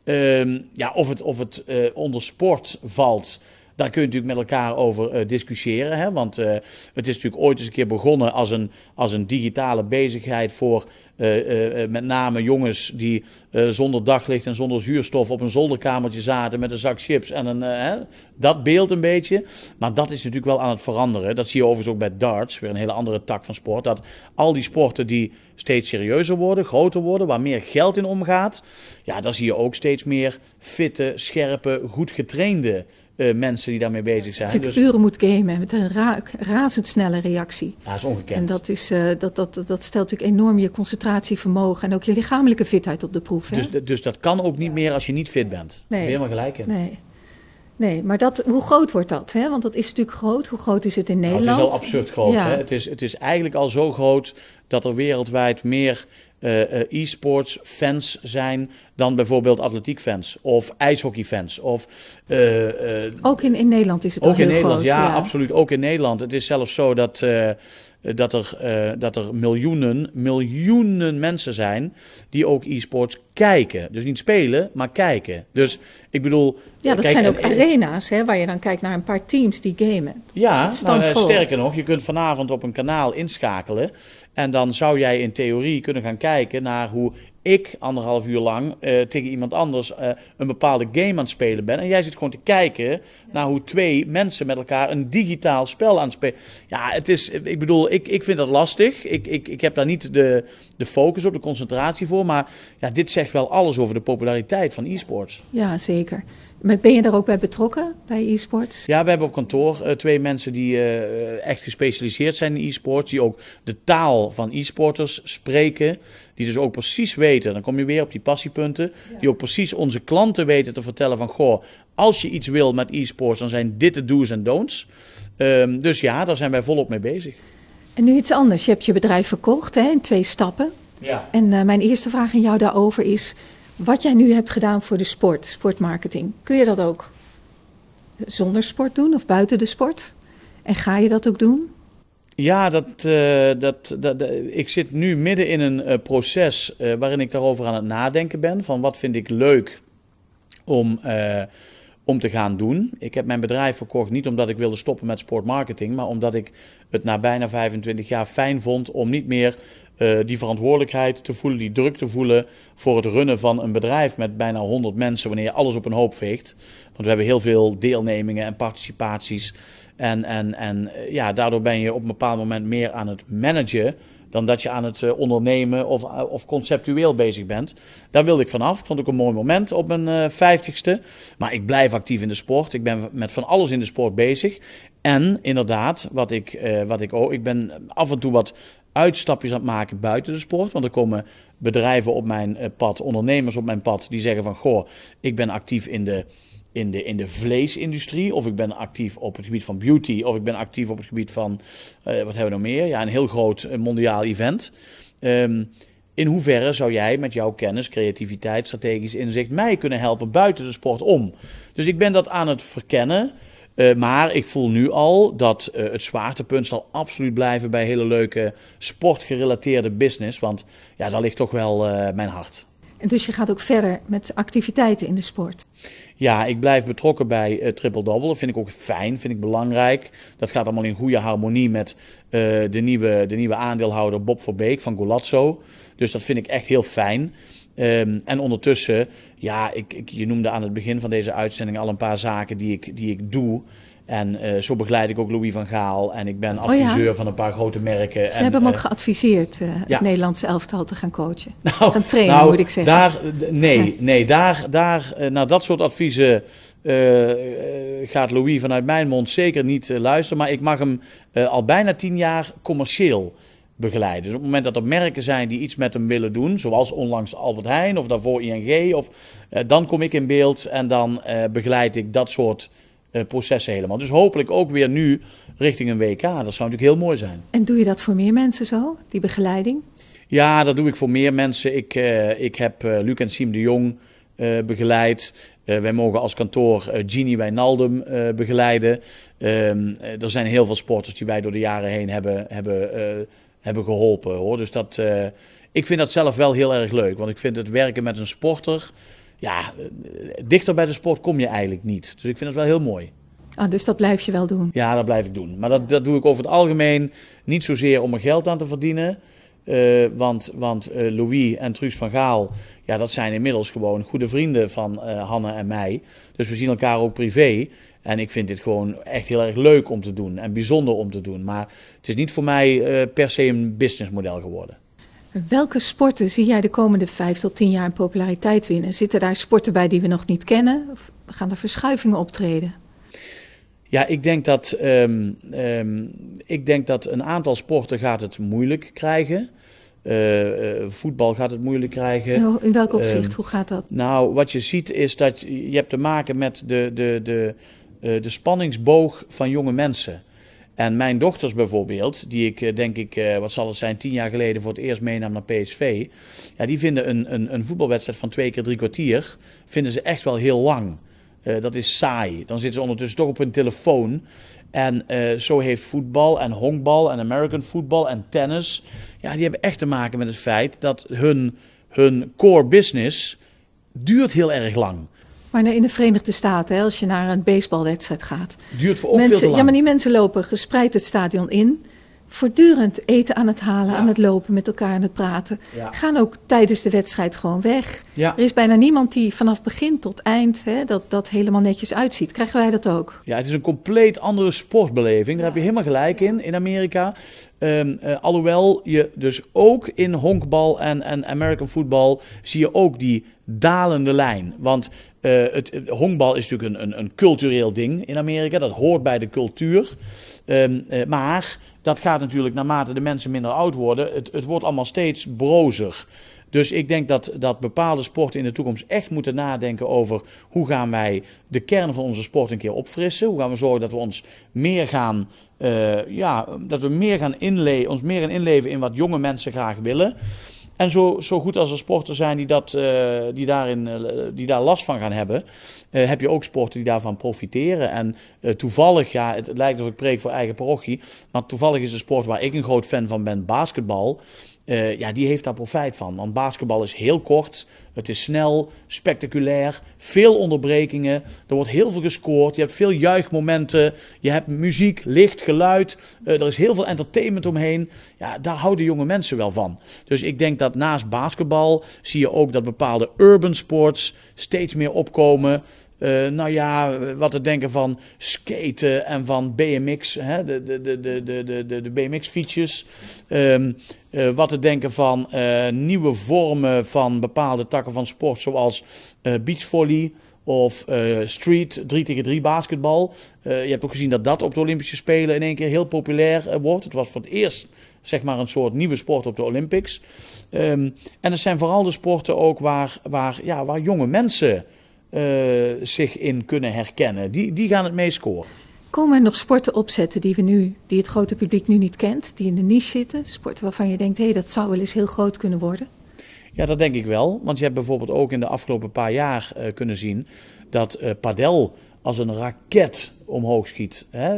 Um, ja, of het, of het uh, onder sport valt, daar kun je natuurlijk met elkaar over uh, discussiëren. Hè? Want uh, het is natuurlijk ooit eens een keer begonnen als een, als een digitale bezigheid voor uh, met name jongens die zonder daglicht en zonder zuurstof op een zolderkamertje zaten met een zak chips en een, hè? dat beeld een beetje. Maar dat is natuurlijk wel aan het veranderen. Dat zie je overigens ook bij darts, weer een hele andere tak van sport. Dat al die sporten die steeds serieuzer worden, groter worden, waar meer geld in omgaat, ja, daar zie je ook steeds meer fitte, scherpe, goed getrainde uh, mensen die daarmee bezig zijn. Dat dus... uren moet gamen met een ra razendsnelle reactie. Ja, dat is ongekend. En dat, is, uh, dat, dat, dat stelt natuurlijk enorm je concentratievermogen en ook je lichamelijke fitheid op de proef. Hè? Dus, dus dat kan ook niet meer als je niet fit bent. Nee. Helemaal gelijk in. Nee. Nee, maar dat, hoe groot wordt dat? Hè? Want dat is natuurlijk groot. Hoe groot is het in Nederland? Nou, het is al absurd groot. Ja. Hè? Het, is, het is eigenlijk al zo groot dat er wereldwijd meer eh, eh, e-sports fans zijn dan bijvoorbeeld atletiek fans of ijshockey fans. Of, eh, eh, Ook in, in Nederland is het ook al heel in Nederland, groot. ja, absoluut. Ook in Nederland. Het is zelfs zo dat, eh, dat, er, eh, dat er miljoenen, miljoenen mensen zijn die ook e-sports kijken. Dus niet spelen, maar kijken. Dus ik bedoel... Ja, dat kijk, zijn ook en- arena's hè, waar je dan kijkt naar een paar teams die gamen. Ja, nou, eh, sterker nog, je kunt vanavond op een kanaal inschakelen. En dan zou jij in theorie kunnen gaan kijken naar hoe ik anderhalf uur lang eh, tegen iemand anders eh, een bepaalde game aan het spelen ben. En jij zit gewoon te kijken naar hoe twee mensen met elkaar een digitaal spel aan het spelen. Ja, het is, ik bedoel, ik, ik vind dat lastig. Ik, ik, ik heb daar niet de, de focus op, de concentratie voor. Maar ja, dit zegt wel alles over de populariteit van e-sports. Ja, zeker. Maar ben je daar ook bij betrokken, bij e-sports? Ja, we hebben op kantoor eh, twee mensen die eh, echt gespecialiseerd zijn in e-sports. Die ook de taal van e-sporters spreken. Die dus ook precies weten, dan kom je weer op die passiepunten. Die ook precies onze klanten weten te vertellen van... Goh, als je iets wil met e-sports, dan zijn dit de do's en don'ts. Ehm, dus ja, daar zijn wij volop mee bezig. En nu iets anders. Je hebt je bedrijf verkocht hè, in twee stappen. Ja. En eh, mijn eerste vraag aan jou daarover is... wat jij nu hebt gedaan voor de sport, sportmarketing... kun je dat ook zonder sport doen of buiten de sport? En ga je dat ook doen? Ja, dat, eh, dat, dat, dat- ik zit nu midden in een eh, proces eh, waarin ik daarover aan het nadenken ben. Van wat vind ik leuk om, eh, om te gaan doen. Ik heb mijn bedrijf verkocht niet omdat ik wilde stoppen met sportmarketing, maar omdat ik het na bijna 25 jaar fijn vond om niet meer eh, die verantwoordelijkheid te voelen, die druk te voelen voor het runnen van een bedrijf met bijna 100 mensen wanneer je alles op een hoop veegt. Want we hebben heel veel deelnemingen en participaties. En, en, en eh, ja, daardoor ben je op een bepaald moment meer aan het managen dan dat je aan het eh, ondernemen of, of conceptueel bezig bent. Daar wilde ik vanaf. Vond ik een mooi moment op mijn vijftigste. Maar ik blijf actief in de sport. Ik ben met van alles in de sport bezig. En inderdaad, wat ik, eh, wat ik ook, ik ben af en toe wat uitstapjes aan het maken buiten de sport. Want er komen bedrijven op mijn eh, pad, ondernemers op mijn pad, die zeggen van goh, ik ben actief in de in de, in de vleesindustrie, of ik ben actief op het gebied van beauty, of ik ben actief op het gebied van, eh, wat hebben we nog meer? Ja, een heel groot mondiaal event. Ehm, in hoeverre zou jij met jouw kennis, creativiteit, strategisch inzicht mij kunnen helpen buiten de sport om? Dus ik ben dat aan het verkennen. Eh, maar ik voel nu al dat eh, het zwaartepunt zal absoluut blijven bij hele leuke sportgerelateerde business. Want ja, daar ligt toch wel eh, mijn hart. En dus je gaat ook verder met activiteiten in de sport. Ja, ik blijf betrokken bij eh, Triple Double. Dat vind ik ook fijn, vind ik belangrijk. Dat gaat allemaal in goede harmonie met de, nieuwe, de nieuwe aandeelhouder Bob Verbeek van Golazzo. Dus dat vind ik echt heel fijn. Ehm, en ondertussen, ja, ik, ik, je noemde aan het begin van deze uitzending al een paar zaken die ik, die ik doe. En eh, zo begeleid ik ook Louis van Gaal. En ik ben Oh ja? adviseur van een paar grote merken. Ze en, hebben hem ook eh, geadviseerd, eh, ja. het Nederlandse elftal te gaan coachen. nou, gaan trainen, nou, moet ik zeggen. Daar, nee, nee, daar, daar, naar dat soort adviezen gaat Louis vanuit mijn mond zeker niet luisteren. Maar ik mag hem al bijna tien jaar commercieel begeleiden. Dus op het moment dat er merken zijn die iets met hem willen doen, zoals onlangs Albert Heijn of daarvoor ING, of, eh, dan kom ik in beeld en dan eh, begeleid ik dat soort eh, processen helemaal. Dus hopelijk ook weer nu richting een WK. Dat zou natuurlijk heel mooi zijn. En doe je dat voor meer mensen zo, die begeleiding? Ja, dat doe ik voor meer mensen. Ik, ik heb Luc en Siem de Jong begeleid. Wij mogen als kantoor Gini Wijnaldum begeleiden. Ehm, eh, er zijn heel veel sporters die wij door de jaren heen hebben, hebben, hebben geholpen. Hoor. Dus dat, eh, ik vind dat zelf wel heel erg leuk. Want ik vind het werken met een sporter... Ja, eh, dichter bij de sport kom je eigenlijk niet. Dus ik vind het wel heel mooi. Ah, dus dat blijf je wel doen. Ja, dat blijf ik doen. Maar dat, dat doe ik over het algemeen niet zozeer om er geld aan te verdienen. Eh, want want Louis en Truus van Gaal, ja, dat zijn inmiddels gewoon goede vrienden van eh, Hanne en mij. Dus we zien elkaar ook privé. En ik vind dit gewoon echt heel erg leuk om te doen en bijzonder om te doen. Maar het is niet voor mij eh, per se een businessmodel geworden. Welke sporten zie jij de komende vijf tot tien jaar in populariteit winnen? Zitten daar sporten bij die we nog niet kennen? Of gaan er verschuivingen optreden? Ja, ik denk dat, ehm, ehm, ik denk dat een aantal sporten gaat het moeilijk krijgen. voetbal gaat het moeilijk krijgen. In welk opzicht? Hoe gaat dat? Nou, wat je ziet is dat je hebt te maken met de, de, de, de spanningsboog van jonge mensen. En mijn dochters bijvoorbeeld, die ik eh, denk ik, eh, wat zal het zijn, tien jaar geleden voor het eerst meenam naar PSV. Ja, die vinden een, een, een voetbalwedstrijd van twee keer drie kwartier, vinden ze echt wel heel lang. Uh, dat is saai. Dan zitten ze ondertussen toch op hun telefoon. En zo heeft voetbal en honkbal en American football en tennis. Ja, die hebben echt te maken met het feit dat hun, hun core business duurt heel erg lang. Maar in de Verenigde Staten, als je naar een baseballwedstrijd gaat. Duurt voor ook mensen, veel te lang. Ja, maar die mensen lopen gespreid het stadion in. Voortdurend eten aan het halen, ja. aan het lopen, met elkaar aan het praten. Ja. Gaan ook tijdens de wedstrijd gewoon weg. Ja. Er is bijna niemand die vanaf begin tot eind hè, dat, dat helemaal netjes uitziet. Krijgen wij dat ook? Ja, het is een compleet andere sportbeleving. Daar heb je helemaal gelijk in, in Amerika. Um, uh, alhoewel je dus ook in honkbal en, en American football zie je ook die dalende lijn. Want uh, het, het, honkbal is natuurlijk een, een, een, cultureel ding in Amerika. Dat hoort bij de cultuur. Um, uh, maar dat gaat natuurlijk naarmate de mensen minder oud worden. Het, het wordt allemaal steeds brozer. Dus ik denk dat, dat bepaalde sporten in de toekomst echt moeten nadenken over hoe gaan wij de kern van onze sport een keer opfrissen. Hoe gaan we zorgen dat we ons meer gaan, uh, ja, dat we meer gaan inle ons meer gaan inleven in wat jonge mensen graag willen. En zo, zo goed als er sporten zijn die, dat, uh, die, daarin, uh, die daar last van gaan hebben, uh, heb je ook sporten die daarvan profiteren. En toevallig, ja, het, het lijkt alsof ik preek voor eigen parochie, maar toevallig is een sport waar ik een groot fan van ben, basketbal. Uh, ja, die heeft daar profijt van. Want basketbal is heel kort, het is snel, spectaculair, veel onderbrekingen. Er wordt heel veel gescoord, je hebt veel juichmomenten, je hebt muziek, licht, geluid. Uh, er is heel veel entertainment omheen. Ja, daar houden jonge mensen wel van. Dus ik denk dat naast basketbal zie je ook dat bepaalde urban sports steeds meer opkomen. Uh, nou ja, wat te denken van skaten en van BMX, hè, de, de, de, de, de, de, de BMX-fietsjes. Um, uh, wat te denken van uh, nieuwe vormen van bepaalde takken van sport, zoals beachvolley of street 3 tegen 3 basketbal. je hebt ook gezien dat dat op de Olympische Spelen in één keer heel populair wordt. Het was voor het eerst zeg maar een soort nieuwe sport op de Olympics. Um, en het zijn vooral de sporten ook waar, waar, ja, waar jonge mensen zich in kunnen herkennen. Die, die gaan het meest scoren. Komen er nog sporten opzetten die, we nu, die het grote publiek nu niet kent, die in de niche zitten? Sporten waarvan je denkt, hé, hey, dat zou wel eens heel groot kunnen worden? Ja, dat denk ik wel. Want je hebt bijvoorbeeld ook in de afgelopen paar jaar uh, kunnen zien dat uh, padel als een raket omhoog schiet. Hè?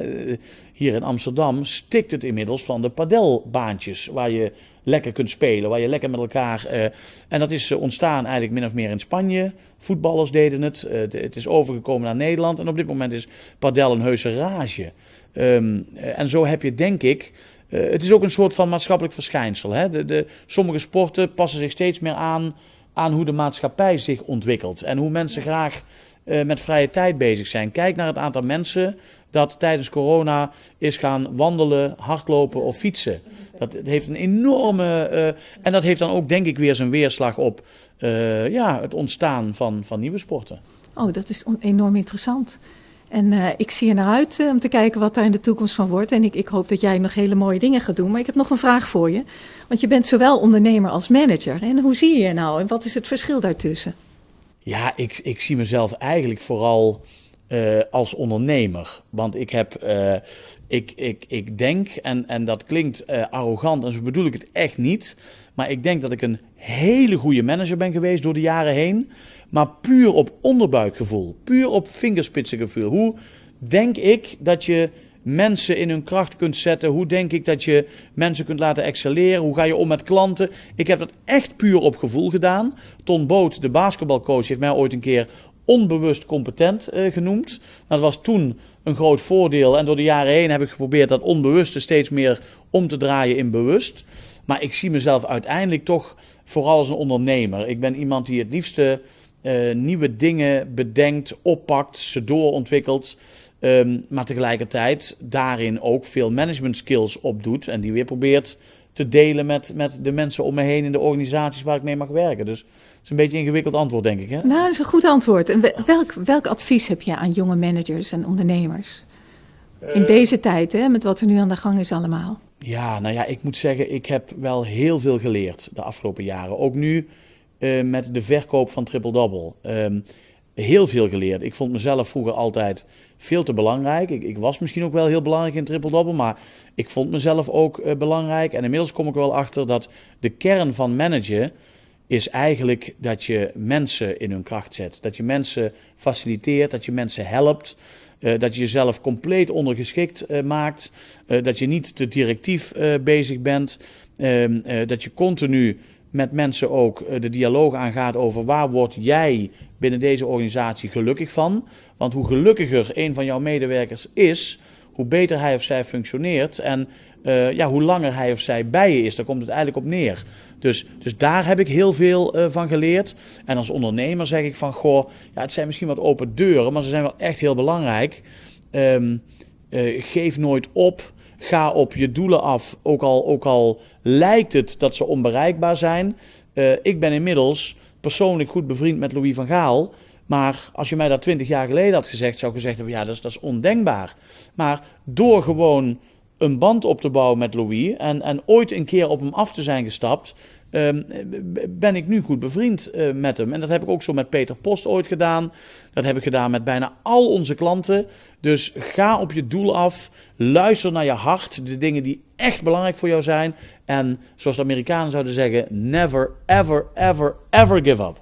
Hier in Amsterdam stikt het inmiddels van de padelbaantjes waar je lekker kunt spelen, waar je lekker met elkaar. Uh, en dat is uh, ontstaan eigenlijk min of meer in Spanje. Voetballers deden het. Uh, het is overgekomen naar Nederland. En op dit moment is padel een heuse rage. Um, en zo heb je, denk ik. het is ook een soort van maatschappelijk verschijnsel. Hè? De, de, sommige sporten passen zich steeds meer aan, aan hoe de maatschappij zich ontwikkelt. En hoe mensen graag met vrije tijd bezig zijn. Kijk naar het aantal mensen dat tijdens corona is gaan wandelen, hardlopen of fietsen. Dat, dat heeft een enorme. Uh, en dat heeft dan ook, denk ik, weer zijn weerslag op uh, ja, het ontstaan van, van nieuwe sporten. Oh, dat is enorm interessant. En uh, ik zie er naar uit om te kijken wat daar in de toekomst van wordt. En ik, ik, hoop dat jij nog hele mooie dingen gaat doen. Maar ik heb nog een vraag voor je. Want je bent zowel ondernemer als manager. En hoe zie je je nou? En wat is het verschil daartussen? Ja, ik, ik zie mezelf eigenlijk vooral uh, als ondernemer. Want ik heb, uh, ik, ik, ik denk, en, en dat klinkt uh, arrogant en zo bedoel ik het echt niet. Maar ik denk dat ik een hele goede manager ben geweest door de jaren heen. Maar puur op onderbuikgevoel, puur op vingerspitsengevoel. Hoe denk ik dat je mensen in hun kracht kunt zetten? Hoe denk ik dat je mensen kunt laten excelleren? Hoe ga je om met klanten? Ik heb dat echt puur op gevoel gedaan. Ton Boot, de basketbalcoach, heeft mij ooit een keer onbewust competent uh, genoemd. Dat was toen een groot voordeel. En door de jaren heen heb ik geprobeerd dat onbewuste steeds meer om te draaien in bewust. Maar ik zie mezelf uiteindelijk toch vooral als een ondernemer. Ik ben iemand die het liefste uh, nieuwe dingen bedenkt, oppakt, ze doorontwikkelt. Um, maar tegelijkertijd daarin ook veel management skills opdoet. En die weer probeert te delen met, met de mensen om me heen in de organisaties waar ik mee mag werken. Dus is een beetje een ingewikkeld antwoord, denk ik. Hè? Nou, dat is een goed antwoord. En welk, welk advies heb je aan jonge managers en ondernemers? In uh, deze tijd, hè, met wat er nu aan de gang is allemaal. Ja, nou ja, ik moet zeggen, ik heb wel heel veel geleerd de afgelopen jaren. Ook nu uh, met de verkoop van Triple Double. Um, heel veel geleerd. Ik vond mezelf vroeger altijd veel te belangrijk. Ik, ik was misschien ook wel heel belangrijk in Triple Double, maar ik vond mezelf ook uh, belangrijk. En inmiddels kom ik wel achter dat de kern van managen is eigenlijk dat je mensen in hun kracht zet. Dat je mensen faciliteert, dat je mensen helpt. Uh, dat je jezelf compleet ondergeschikt uh, maakt. Uh, dat je niet te directief bezig bent. Ehm, dat je continu met mensen ook de dialoog aangaat over waar word jij binnen deze organisatie gelukkig van. Want hoe gelukkiger een van jouw medewerkers is, hoe beter hij of zij functioneert. En uh, ja, hoe langer hij of zij bij je is, daar komt het eigenlijk op neer. Dus, dus daar heb ik heel veel uh, van geleerd. En als ondernemer zeg ik van, goh, ja, het zijn misschien wat open deuren, maar ze zijn wel echt heel belangrijk. Um, uh, geef nooit op. Ga op je doelen af, ook al, ook al lijkt het dat ze onbereikbaar zijn. ik ben inmiddels persoonlijk goed bevriend met Louis van Gaal. Maar als je mij dat twintig jaar geleden had gezegd, zou ik gezegd hebben: ja, dat is, dat is ondenkbaar. Maar door gewoon een band op te bouwen met Louis en, en ooit een keer op hem af te zijn gestapt, um, ben ik nu goed bevriend uh, met hem. En dat heb ik ook zo met Peter Post ooit gedaan. Dat heb ik gedaan met bijna al onze klanten. Dus ga op je doel af. Luister naar je hart. De dingen die echt belangrijk voor jou zijn. En zoals de Amerikanen zouden zeggen: never, ever, ever, ever give up.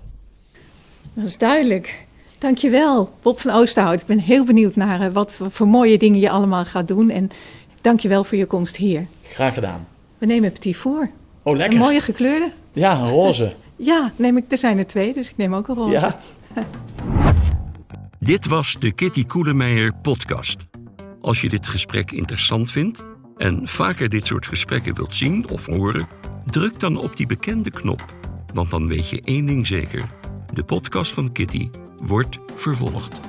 Dat is duidelijk. Dankjewel, Bob van Oosterhout. Ik ben heel benieuwd naar uh, wat voor, voor mooie dingen je allemaal gaat doen. En Dankjewel voor je komst hier. Graag gedaan. We nemen petit four. Oh, lekker. Een mooie gekleurde. Ja, een roze. ja, neem ik, er zijn er twee, dus ik neem ook een roze. Ja. dit was de Kitty Koelemeijer podcast. Als je dit gesprek interessant vindt en vaker dit soort gesprekken wilt zien of horen, druk dan op die bekende knop. Want dan weet je één ding zeker: de podcast van Kitty wordt vervolgd.